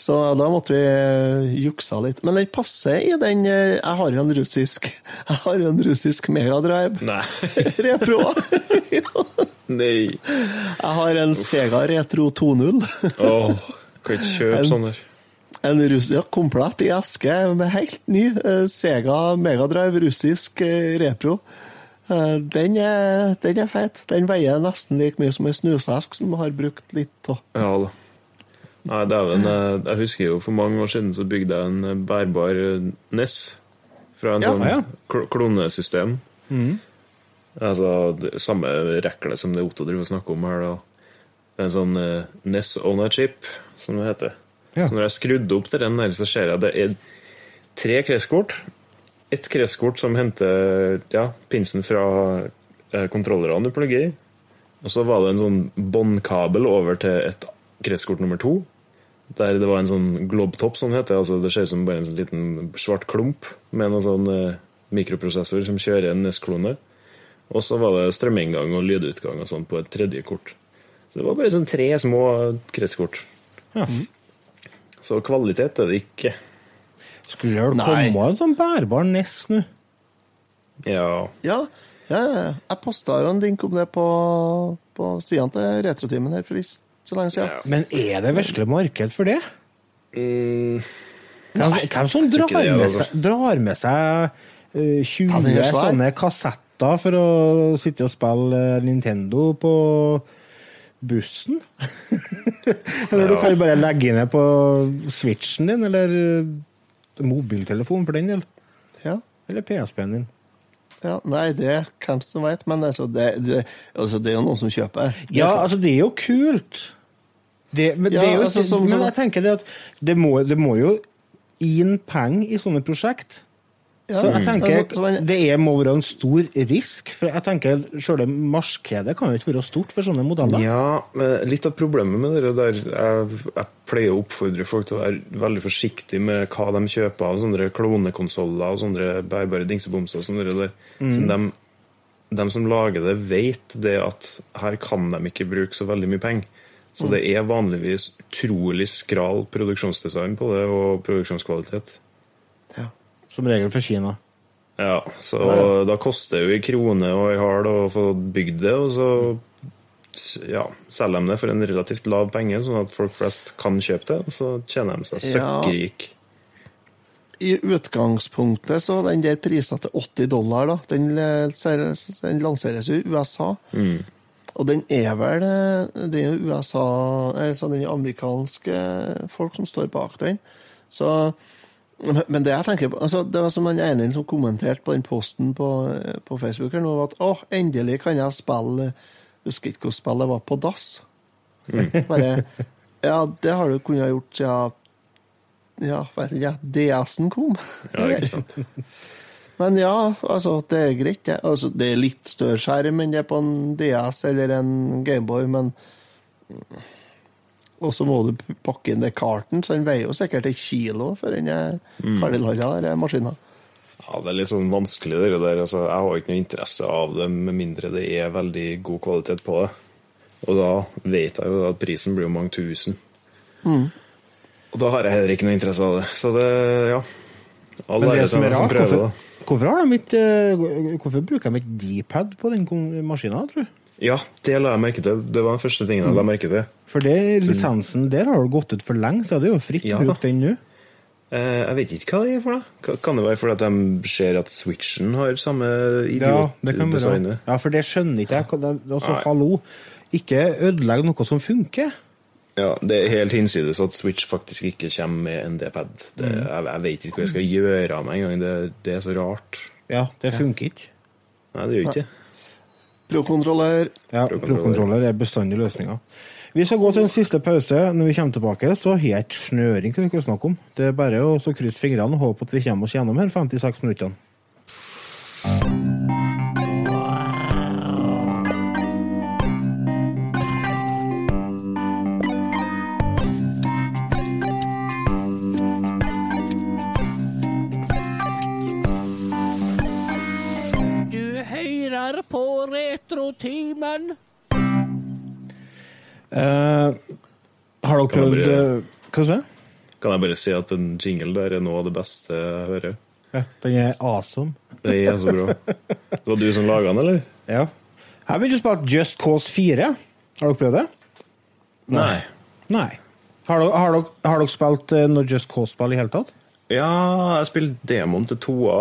Så da måtte vi eh, juksa litt. Men den passer i den eh, Jeg har jo en russisk Jeg har jo en russisk megadrive. Nei. Repro. Ja. Nei. Jeg har en Sega Retro 2.0. Åh, kan ikke kjøpe sånne. En russ, ja, komplett i eske med helt ny eh, Sega Megadrive russisk repro. Den, er, den er feit. Den veier nesten like mye som ei snusesk som har brukt litt av. Ja da. Nei, dæven. Jeg, jeg husker jo for mange år siden så bygde jeg en eh, bærbar eh, NES. Fra en Ja, sånn ja. klonesystem. klonesystem. Altså det, samme rekle som det Otto driver og snakker om her. da. Det er en sånn uh, NES on a chip, som det heter. Ja. Når jeg skrudde opp til den der, så ser jeg at det er tre kretskort. Et kretskort som henter ja, pinsen fra eh, kontrollerne du plugger i. Og så var det en sånn båndkabel over til et kretskort nummer to. Der det var en sånn globtop, som det heter. Altså, det ser ut som bare en sånn liten svart klump med noen sånn eh, mikroprosessor som kjører en NES-klone. Og så var det strøminngang og lydutgang og sånn på et tredje kort. Så det var bare sånn tre små kretskort. Ja. Så kvalitet er det ikke. Skulle det Nei. komme en sånn bærbar NES nå? Ja. Ja, ja, jeg posta jo en link om det på, på sidene til Retrotimen her for ikke så lenge siden. Men er det virkelig marked for det? Mm, Hvem, hvem som drar det, med seg, drar med seg uh, 20 Ja, er svær. sånne kassetter for å sitte og spille eh, Nintendo på bussen? eller du kan jo bare legge inn det på switchen din, eller eh, mobiltelefonen for den del. Ja. Eller PSP-en din. Ja, nei, det er hvem som vet, men altså, det, det, altså, det er jo noen som kjøper. Ja, altså, det er jo kult. Det, men, Ja, det er jo, altså, som- men jeg tenker det at det må, det må jo inn penger i sånne prosjekt. Så jeg tenker Altså, så det er, må være en stor risk. For jeg tenker Selve markedet kan jo ikke være stort for sånne modeller. Ja, men litt av problemet med det der jeg, jeg pleier å oppfordre folk til å være veldig forsiktige med hva de kjøper av sånne klonekonsoller og sånne bærbare dingsebomser. og sånne der. Så de, de som lager det, vet det at her kan de ikke bruke så veldig mye penger. Så det er vanligvis utrolig skral produksjonsdesign på det, og produksjonskvalitet. Ja. Som regel fra Kina. Ja, så da koster det jo i krone og i hard å få bygd det, og så ja, selger de det for en relativt lav penge, sånn at folk flest kan kjøpe det, og så tjener de seg Ja. I utgangspunktet så den der prisen til 80 dollar, da. Den, den lanseres i USA. Og den er vel eh, Det er jo USA Altså den amerikanske folk som står bak den. Så Men det jeg tenker på altså Det var som han ene som kommenterte på den posten på, eh, på Facebook her nå, at å, endelig kan jeg spille Husker ikke hvordan spillet var på dass. Bare Ja, det har du kunnet gjort siden ja, ja, DS-en kom. Ja, ikke sant? Men ja, altså, det er greit. Det, altså, det er litt større skjerm enn det er på en DS eller en Gameboy, men Og så må du pakke inn det karten, så den veier jo sikkert et kilo før den er ferdiglaga, den maskinen. Ja, det er litt sånn vanskelig, det der. Altså, jeg har ikke noe interesse av det, med mindre det er veldig god kvalitet på det. Og da vet jeg jo at prisen blir jo mange tusen. Og da har jeg heller ikke noe interesse av det. Så det, ja. Alle Men det som er rart, som prøver hvorfor, det. Hvorfor, har de ikke, eh, hvorfor bruker de ikke D-pad på den maskinen, tror du? Ja, det la jeg merke til. Det var den første tingen jeg la merke til. For det, lisensen der har jo gått ut for lenge, så det er jo fritt Ja å den nå. Eh, jeg vet ikke hva det er for noe. Kan det være fordi de ser at Switchen har samme Ja, idiotdesignet? Ja, for det skjønner ikke jeg. Altså, hallo. Ikke ødelegg noe som funker. Ja, det er helt hinsides at Switch faktisk ikke kommer med en D-pad. Mm. Jeg, jeg vet ikke hva jeg skal gjøre av meg engang. Det, det er så rart. Ja, det funker ikke. Nei, det gjør ikke det. Pro-kontroller. Ja. Pro-controller er bestandig løsninga. Vi skal gå til en siste pause. Når vi kommer tilbake, så har jeg ikke snøring til vi å snakke om. Det er bare å krysse fingrene og håpe at vi kommer oss gjennom her 56 minuttene. Retrotimen. Uh, har dere prøvd eh, Hva sa du? Kan jeg bare si at en jingle der er noe av det beste jeg hører? Ja, den er awesome. Det er så bra. Det var du som laga den, eller? Ja. Jeg begynte å spille Just Cause 4. Har dere prøvd det? Nei. Nei. Har dere, har dere, har dere spilt eh, noe Just Cause-spill i hele tatt? Ja, jeg spilte demoen til toa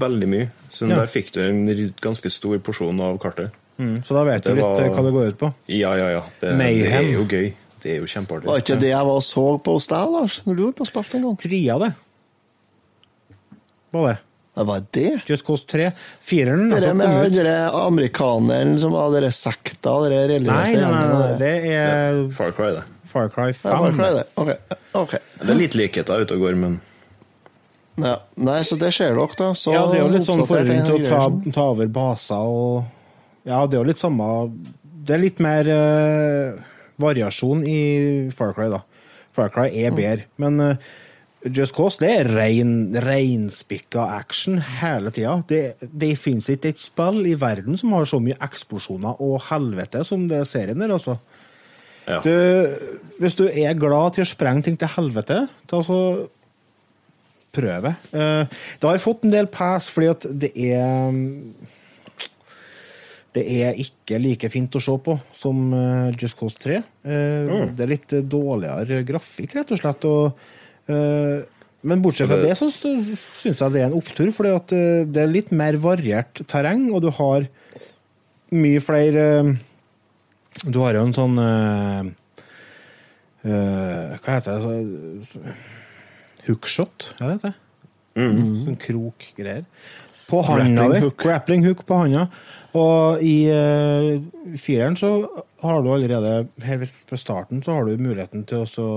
veldig mye. Så Ja. der fikk du en ganske stor porsjon av kartet. Mm, så da vet du litt var- eh, hva det går ut på. Ja, ja, ja. Det, det er jo gøy. Det er jo kjempeartig. Var ikke det jeg var og så på hos deg, Lars? Når du var på spilt en gang? Tria, det. Var det? Det var det? Just Cause 3. Fireren har Det med den amerikaneren som har dere sekta, dere Nei, religiøse nei, nei, nei, gjengene. det er Far Cry, det. Far Cry Ja, 5. Cry, det. Ok. Okay. Det er litt likheter ute og går, men Ja. Nei, så det ser dere, da. Så Ja, det er jo litt sånn forhold forhånd til å ta, ta over baser og Ja, det er jo litt samme Det er litt mer uh, variasjon i Far Cry, da. Far Cry er bedre, men uh, Just Cause det er rein, reinspikka action hele tida. Det, det finnes ikke et spill i verden som har så mye eksplosjoner og helvete som det serien der, altså. ja. Du, hvis du er glad til å sprenge ting til helvete, ta så prøv det. Eh, Det har fått en del pass fordi at det er Det er ikke like fint å se på som eh, Just Cause 3. Mm. Det er litt dårligere grafikk, rett og slett. Og, eh, men bortsett fra det, så syns jeg det er en opptur, for eh, det er litt mer variert terreng, og du har mye flere eh, Du har jo en sånn eh, eh, Hva heter det? Hookshot, hva heter det. Sånn krokgreier. På handa di. Grappling hook på handa. Og i uh, fireren så har du allerede Helt fra starten så har du muligheten til å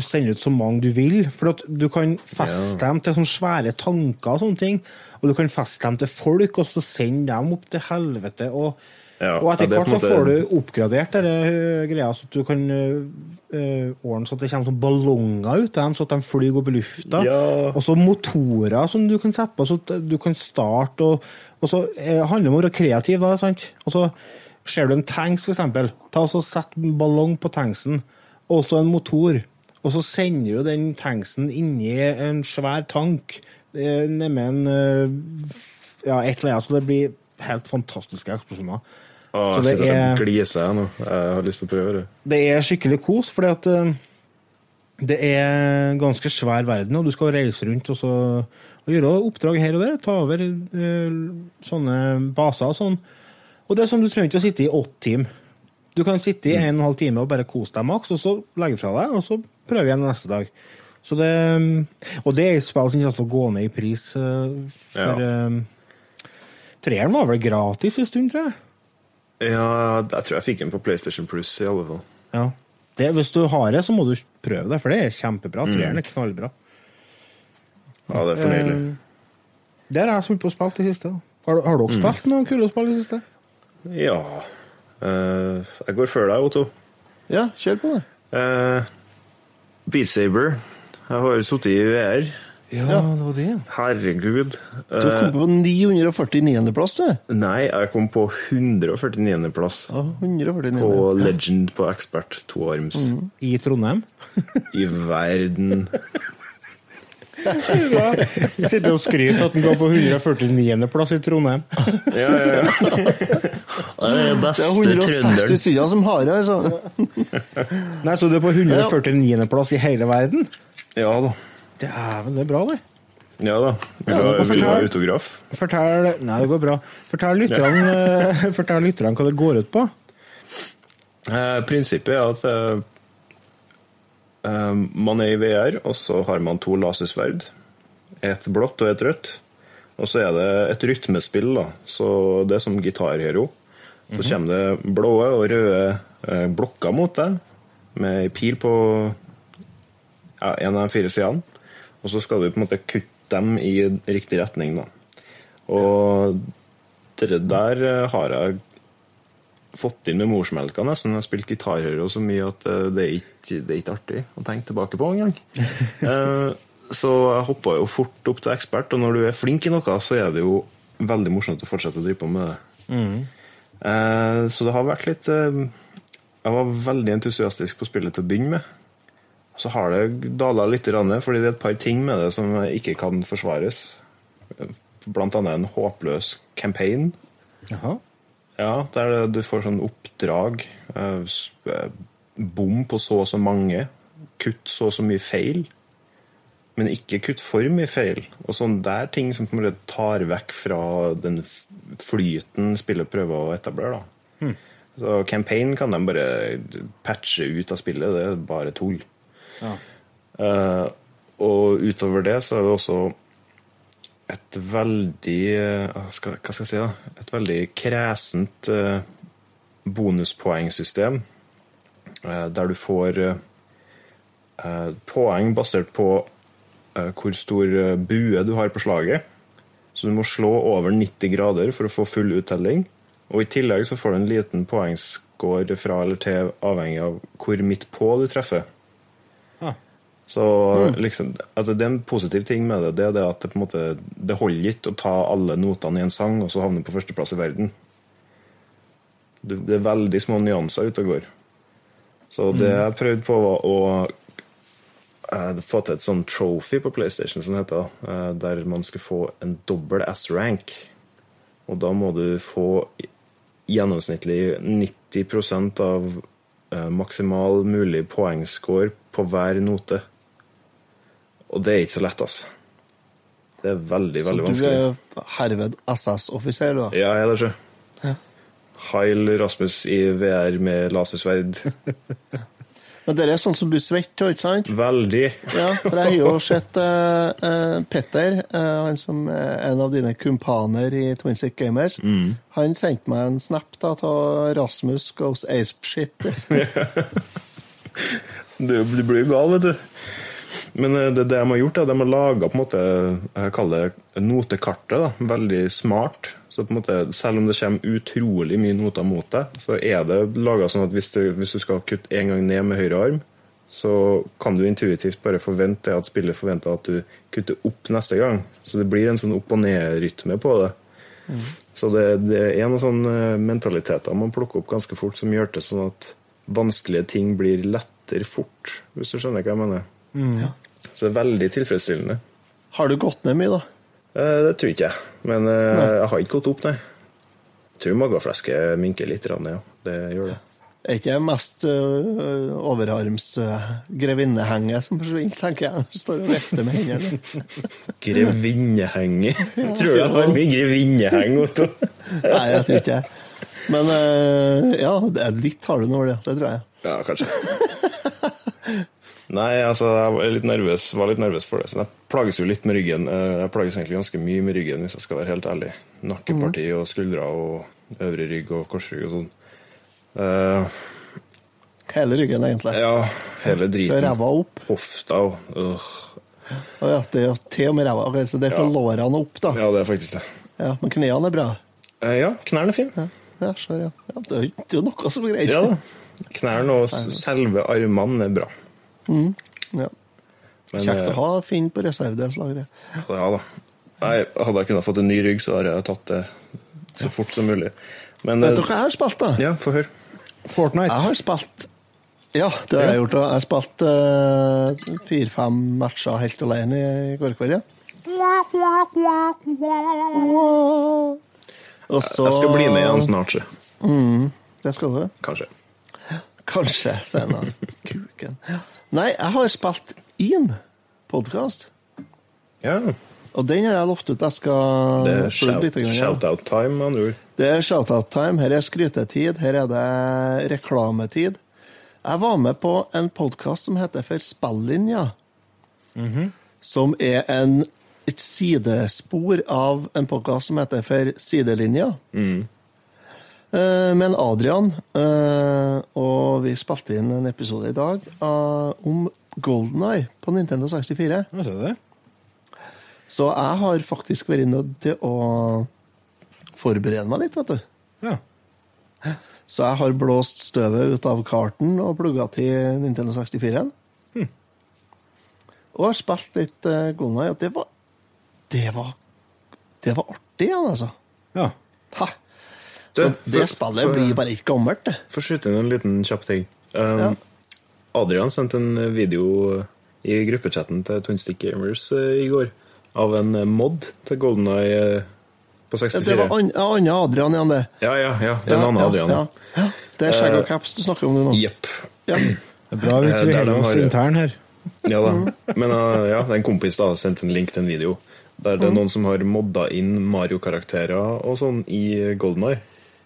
sende ut så mange du vil. For du kan feste dem til sånne svære tanker og sånne ting. Og du kan feste dem til folk, og så sende dem opp til helvete. Og, Ja, og etter er hvert så måte- får du oppgradert denne greia, så du kan øh, ordne så at det kommer sånn ballonger ut av dem, så at de flyr opp i lufta. Ja. Og så motorer som du kan sette på, så at du kan starte. Og, og så eh, handler det om å være kreativ, da. sant? Og så ser du en tanks, for eksempel. Ta og Sett en ballong på tanksen, og så en motor. Og så sender du den tanksen inni en svær tank eh, nedi en eh, Ja, et eller annet. Så det blir helt fantastiske eksplosjoner. Å, jeg sitter er- og gliser jeg nå. Jeg har lyst til å prøve det. Det er skikkelig kos, fordi at eh, det er ganske svær verden, og du skal reise rundt og, så, og gjøre oppdrag her og der. Ta over eh, sånne baser og sånn. Og det er sånn, du trenger ikke å sitte i åtte timer. Du kan sitte i en og en halv time og bare kose deg maks, og så legge fra deg, og så prøve igjen neste dag. Så det, og det er et spill som kommer til å gå ned i pris. eh, For eh, treeren var vel gratis en stund, tror jeg. Ja, jeg tror jeg fikk den på PlayStation Plus i alle fall. Ja. Det, hvis du har det, så må du prøve det, for det er kjempebra. Treeren er knallbra. Ja, det er fornøyelig. Eh, Der har jeg spilt på å spille i det siste. Har, har dere spilt noen kule spill i det siste? Ja Eh, Jeg går før deg, Otto. Ja, kjør på det. Uh, Beat Saber. Jeg har sittet i VR. Ja, det var det. Herregud. Du kom på 949.-plass, du. Nei, jeg kom på 149.-plass Ja, 149. på Legend på Expert toarms I Trondheim. i verden. Sitter og skryter at han går på 149. plass i Trondheim. Ja, ja, ja. Det er Det er 160 stykker som har det. Altså. Nei, Så du er på 149. plass i hele verden? Ja da. Dæven, det er bra, det. Ja da. Vil du ha, vil du ha autograf? Fortell Nei, det går bra. Fortell lytterne ja. fortell lytterne hva det går ut på. Eh, prinsippet er at eh, eh, man er i VR, og så har man to lasersverd. Et blått og et rødt. Og så er det et rytmespill, da. Så det er som gitarhero. Så mm Så kommer det blå og røde eh, blokker mot deg, med pil på ja, en av de fire sidene. Og så skal du på en måte kutte dem i riktig retning, da. Og det der eh, har jeg fått inn med morsmelka nesten. Jeg har spilt gitarhøre så mye at eh, det er ikke, det er ikke artig å tenke tilbake på engang. Eh, så jeg hoppa jo fort opp til ekspert, og når du er flink i noe, så er det jo veldig morsomt å fortsette å drive på med det. Eh, så det har vært litt Jeg var veldig entusiastisk på spillet til å begynne med. Så har det dala litt, fordi det er et par ting med det som ikke kan forsvares. Blant annet en håpløs campaign. Jaha. Ja, der du får sånn oppdrag. eh, eh, Bom på så og så mange. Kutt så og så mye feil. Men ikke kutt for mye feil. Og sånn der ting som på en måte tar vekk fra den flyten spillet prøver å etablere. da. Så campaign kan de bare patche ut av spillet. Det er bare tull. Eh, og utover det så er det også et veldig uh, skal, Hva skal jeg si, da? Et veldig kresent uh, bonuspoengsystem. der du får poeng basert på hvor stor bue du har på slaget. Så du må slå over 90 grader for å få full uttelling. Og i tillegg så får du en liten poengscore fra eller til, avhengig av hvor midt på du treffer. Så liksom, altså det er en positiv ting med det, det er det at det på en måte det holder ikke å ta alle notene i en sang og så havne på førsteplass i verden. Det, er veldig små nyanser ute og går. Så det jeg prøvde på, var å eh, få til et sånn trophy på PlayStation, som det heter, eh, der man skulle få en dobbel S-rank. Og da må du få gjennomsnittlig 90% av eh, maksimal mulig poengscore på hver note. Og det er ikke så lett, altså. Det er veldig, Så veldig du er herved SS-offiser, da? Ja, jeg er det, sjø. Heil Rasmus i VR med lasersverd. Men dere er sånn som blir svett, ikke sant? Veldig. Ja, for jeg har jo sett uh, uh, Petter, uh, han som er en av dine kumpaner i Twinsic Gamers, han sendte meg en snap da av Rasmus Goes Ape Shit. Du blir jo gal, vet du. Men eh, det, det de har gjort, er at de har laga på en måte Jeg kaller det notekartet. da, Veldig smart. Så på en måte, Selv om det kommer utrolig mye noter mot deg, så er det laga sånn at hvis du, hvis du skal kutte en gang ned med høyre arm, så kan du intuitivt bare forvente at spillet forventer at du kutter opp neste gang. Så det blir en sånn opp og ned-rytme på det. Så det, det er noen sånne mentaliteter man plukker opp ganske fort, som gjør det sånn at vanskelige ting blir lettere fort, hvis du skjønner hva jeg mener. Så det er veldig tilfredsstillende. Har du gått ned mye, da? Eh, Det tror ikke jeg, men eh, jeg har ikke gått opp, nei. Jeg tror mageflesket minker litt, ja. Det gjør det. Er ikke mest uh, overarms uh, som forsvinner, tenker jeg. Står og vifter med hendene. Grevinnehenge. Tror du jeg har mye grevinneheng, Otto? Nei, jeg tror ikke det. Men uh, ja, det litt har du nå, det. Det tror jeg. Ja, kanskje. Nei, altså, jeg var litt nervøs, var litt nervøs for det. Så jeg plages jo litt med ryggen. Eh, Jeg plages egentlig ganske mye med ryggen, hvis jeg skal være helt ærlig. Nakkeparti og skuldre og øvre rygg og korsrygg og sånn. Uh, Hele ryggen, egentlig. ja, hele driten. Ræva opp. Hofta og øh. Ja, det er til og med ræva. Okay, så det er fra Ja. lårene opp, da. Ja, det er faktisk det. Ja, men knærne er bra. Uh, ja, knærne er fine. Ja, ja, ja. ja det er jo noe som er greit. Ja da. Knærne og selve armene er bra. Ja. Men, Kjekt å eh, ha Finn på reservedelslageret. Ja da. Nei, hadde jeg kunnet fått en ny rygg, så hadde jeg tatt det så fort som mulig. Men Vet dere du hva jeg har spilt, da? Ja, få høre. Fortnite. Jeg har spilt Ja, det har jeg gjort. Jeg har spilt uh, fire-fem matcher helt alene i går kveld. Ja. Og så Jeg skal bli med igjen snart, så. Det skal du? Kanskje. Kanskje senere. Kuken. Nei, jeg har spilt inn podkast. Ja. Og den har jeg lovt ut jeg skal Det er shout- shout-out-time, med andre ord. Det er shout-out-time. Her er skrytetid. Her er det reklametid. Jeg var med på en podkast som heter For spillinja. Som er en, et sidespor av en podkast som heter For sidelinja. Eh, Men Adrian, eh, og vi spilte inn en episode i dag eh, om Golden Eye på Nintendo 64. Ja, ser du det? Så jeg har faktisk vært nødt til å forberede meg litt, vet du. Ja. Så jeg har blåst støvet ut av karten og plugga til Nintendo 64. Og har spilt litt uh, Golden Eye, og det var Det var Det var artig igjen, altså. ja. Ha. Du, det spillet for- blir bare ikke gammelt, det. Få skyte inn en liten kjapp ting. Um, Ja. Adrian sendte en video i gruppechatten til Twin Stick Gamers eh, i går av en eh, mod til Golden Eye eh, på Ja, 64. Det var an- annen Adrian igjen, det. Ja, ja, ja. Det er en annen Adrian. Ja, ja. Det er skjegg og caps du snakker om nå. Jepp. Ja. Det er bra vi Eh, de holder oss har- intern her. Ja da. Men uh, ja, det er en kompis da sendte en link til en video der det er noen som har modda inn Mario-karakterer og sånn i Golden Eye.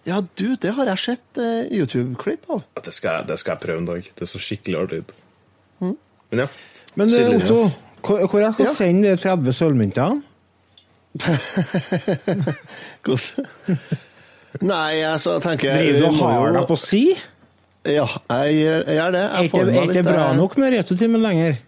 Ja, du, det har jeg sett eh, YouTube-klipp av. Ja, Det skal, jeg- det skal jeg prøve en dag. Det så skikkelig artig ut. Men ja. Men eh, Sidelinja. Otto, hvor, hvor jeg skal Ja. sende de 30 sølvmyntene? Hvordan Nei, altså, jeg tenker Driver du og har deg på si? Ja, jeg gjør, det. Er Jeg ikke, er bra eh, nok med returtimen lenger?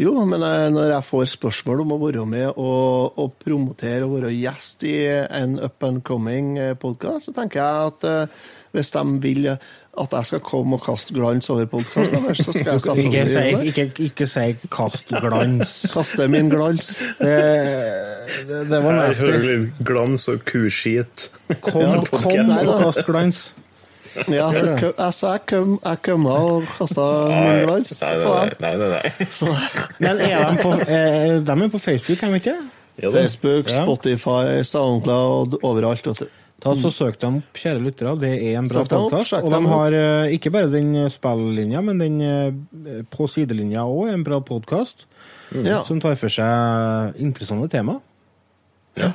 Jo, men når jeg får spørsmål om å være med og, og promotere og være gjest i en up and coming podkast, så tenker jeg at eh, hvis de vil at jeg skal komme og kaste glans over podkasten deres, så skal jeg Ikke selvfølgelig si, gjøre det. ikke, ikke si 'kast glans'. Kaste min glans. Det, det, det var nasty. glans og kuskit. Kom, kom da. og kast glans. Ja, så jeg sa jeg jeg kom og kasta min glans på dem. nei, nei, nei. Så, Men er de på, eh, de er på Facebook, er de ikke? Ja. Facebook, Spotify, Soundcloud, overalt. Vet du. Ta så Søk dem opp, kjære lyttere. Det er en bra podkast. Og de har eh, ikke bare den spillinja, men den eh, på sidelinja òg en bra podkast. Ja. Som tar for seg interessante tema. Jeg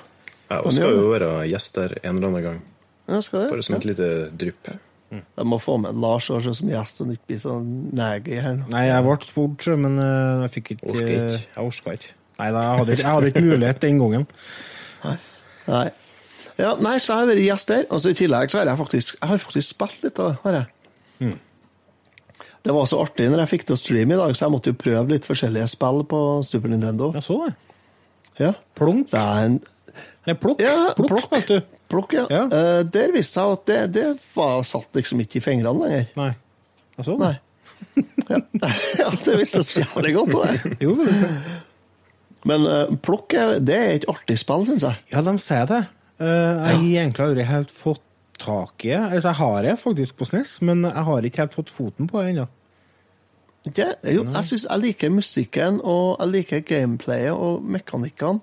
også skal jo være gjest der en eller annen gang. Ja, skal det? Bare som et lite drypp. Jeg må få med Lars også som gjest, og ikke bli så nægig her nå. Nei, jeg ble spurt, men eh, jeg fikk ikke. Jeg orka ikke. Nei, da, jeg, hadde, ikke- jeg hadde ikke mulighet den gangen. Nei. Ja, nei, så jeg har vært gjest der. Og så I tillegg så har jeg faktisk Jeg har faktisk spilt litt av det. har jeg. Det var så artig når jeg fikk til å streame i dag, så jeg måtte jo prøve litt forskjellige spill på Super Nintendo. Jeg så det. Ja. Plunk. Det er en Nei, plukk. Ja, plukk, plukk. spilte du. Plukk, ja. Ja. Uh, der viste seg at det, det var, satt liksom ikke i fingrene lenger. Nei. Så det. Nei. Ja, ja det visste seg jævlig godt. Det. Jo, det Men uh, plukk er, det er et artig spill, syns jeg. Ja, de sier det. Uh, jeg har egentlig aldri helt fått tak i det. Altså, jeg har det faktisk på SNES, men jeg har ikke helt fått foten på det ennå. Det, jo, jeg synes jeg liker musikken, og jeg liker gameplayet og mekanikkene.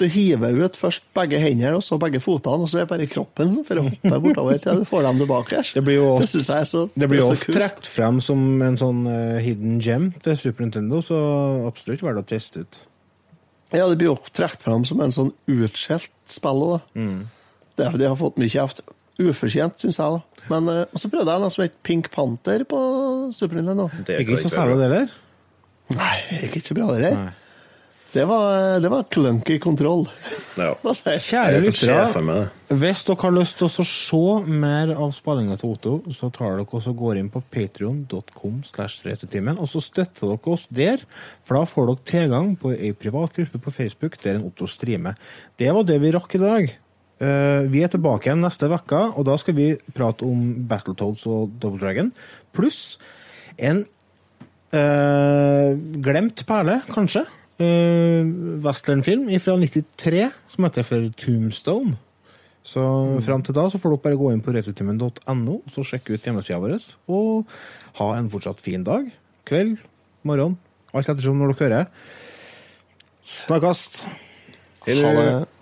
Du hiver ut først begge hendene og så begge fotene, og så er det bare kroppen for å hoppe bortover til du får dem tilbake. Det blir jo ofte- jeg så, ofte trukket frem som en sånn eh, hidden gem til Super Nintendo, så absolutt verdt å teste ut. Ja, det blir jo trukket fram som en sånn utskjelt spill. Da. Mm. Det, det har fått mye kjeft. Ufortjent, syns jeg. da. Men eh, så prøvde jeg noe som het Pink Panther på Super Nintendo. Det Ikke så særlig det heller? Nei, det gikk ikke så bra, det der. Det var, det var clunky kontroll. Ja. Kjære lyttere, hvis dere har lyst til å se mer av spillinga til Otto, så tar dere også går inn på patreon.com og så støtter dere oss der, for da får dere tilgang på ei privat gruppe på Facebook der en Otto streamer. Det var det vi rakk i dag. Eh, vi er tilbake igjen neste uke, og da skal vi prate om Battletoads og Double Dragon, pluss en eh, glemt perle, kanskje. Uh, Westernfilm fra 93 som heter for Tombstone. Så fram til da så får dere bare gå inn på returtimen.no og så sjekke ut hjemmesida vår. Og ha en fortsatt fin dag, kveld, morgen, alt ettersom når dere hører. Snakkast! Ha det.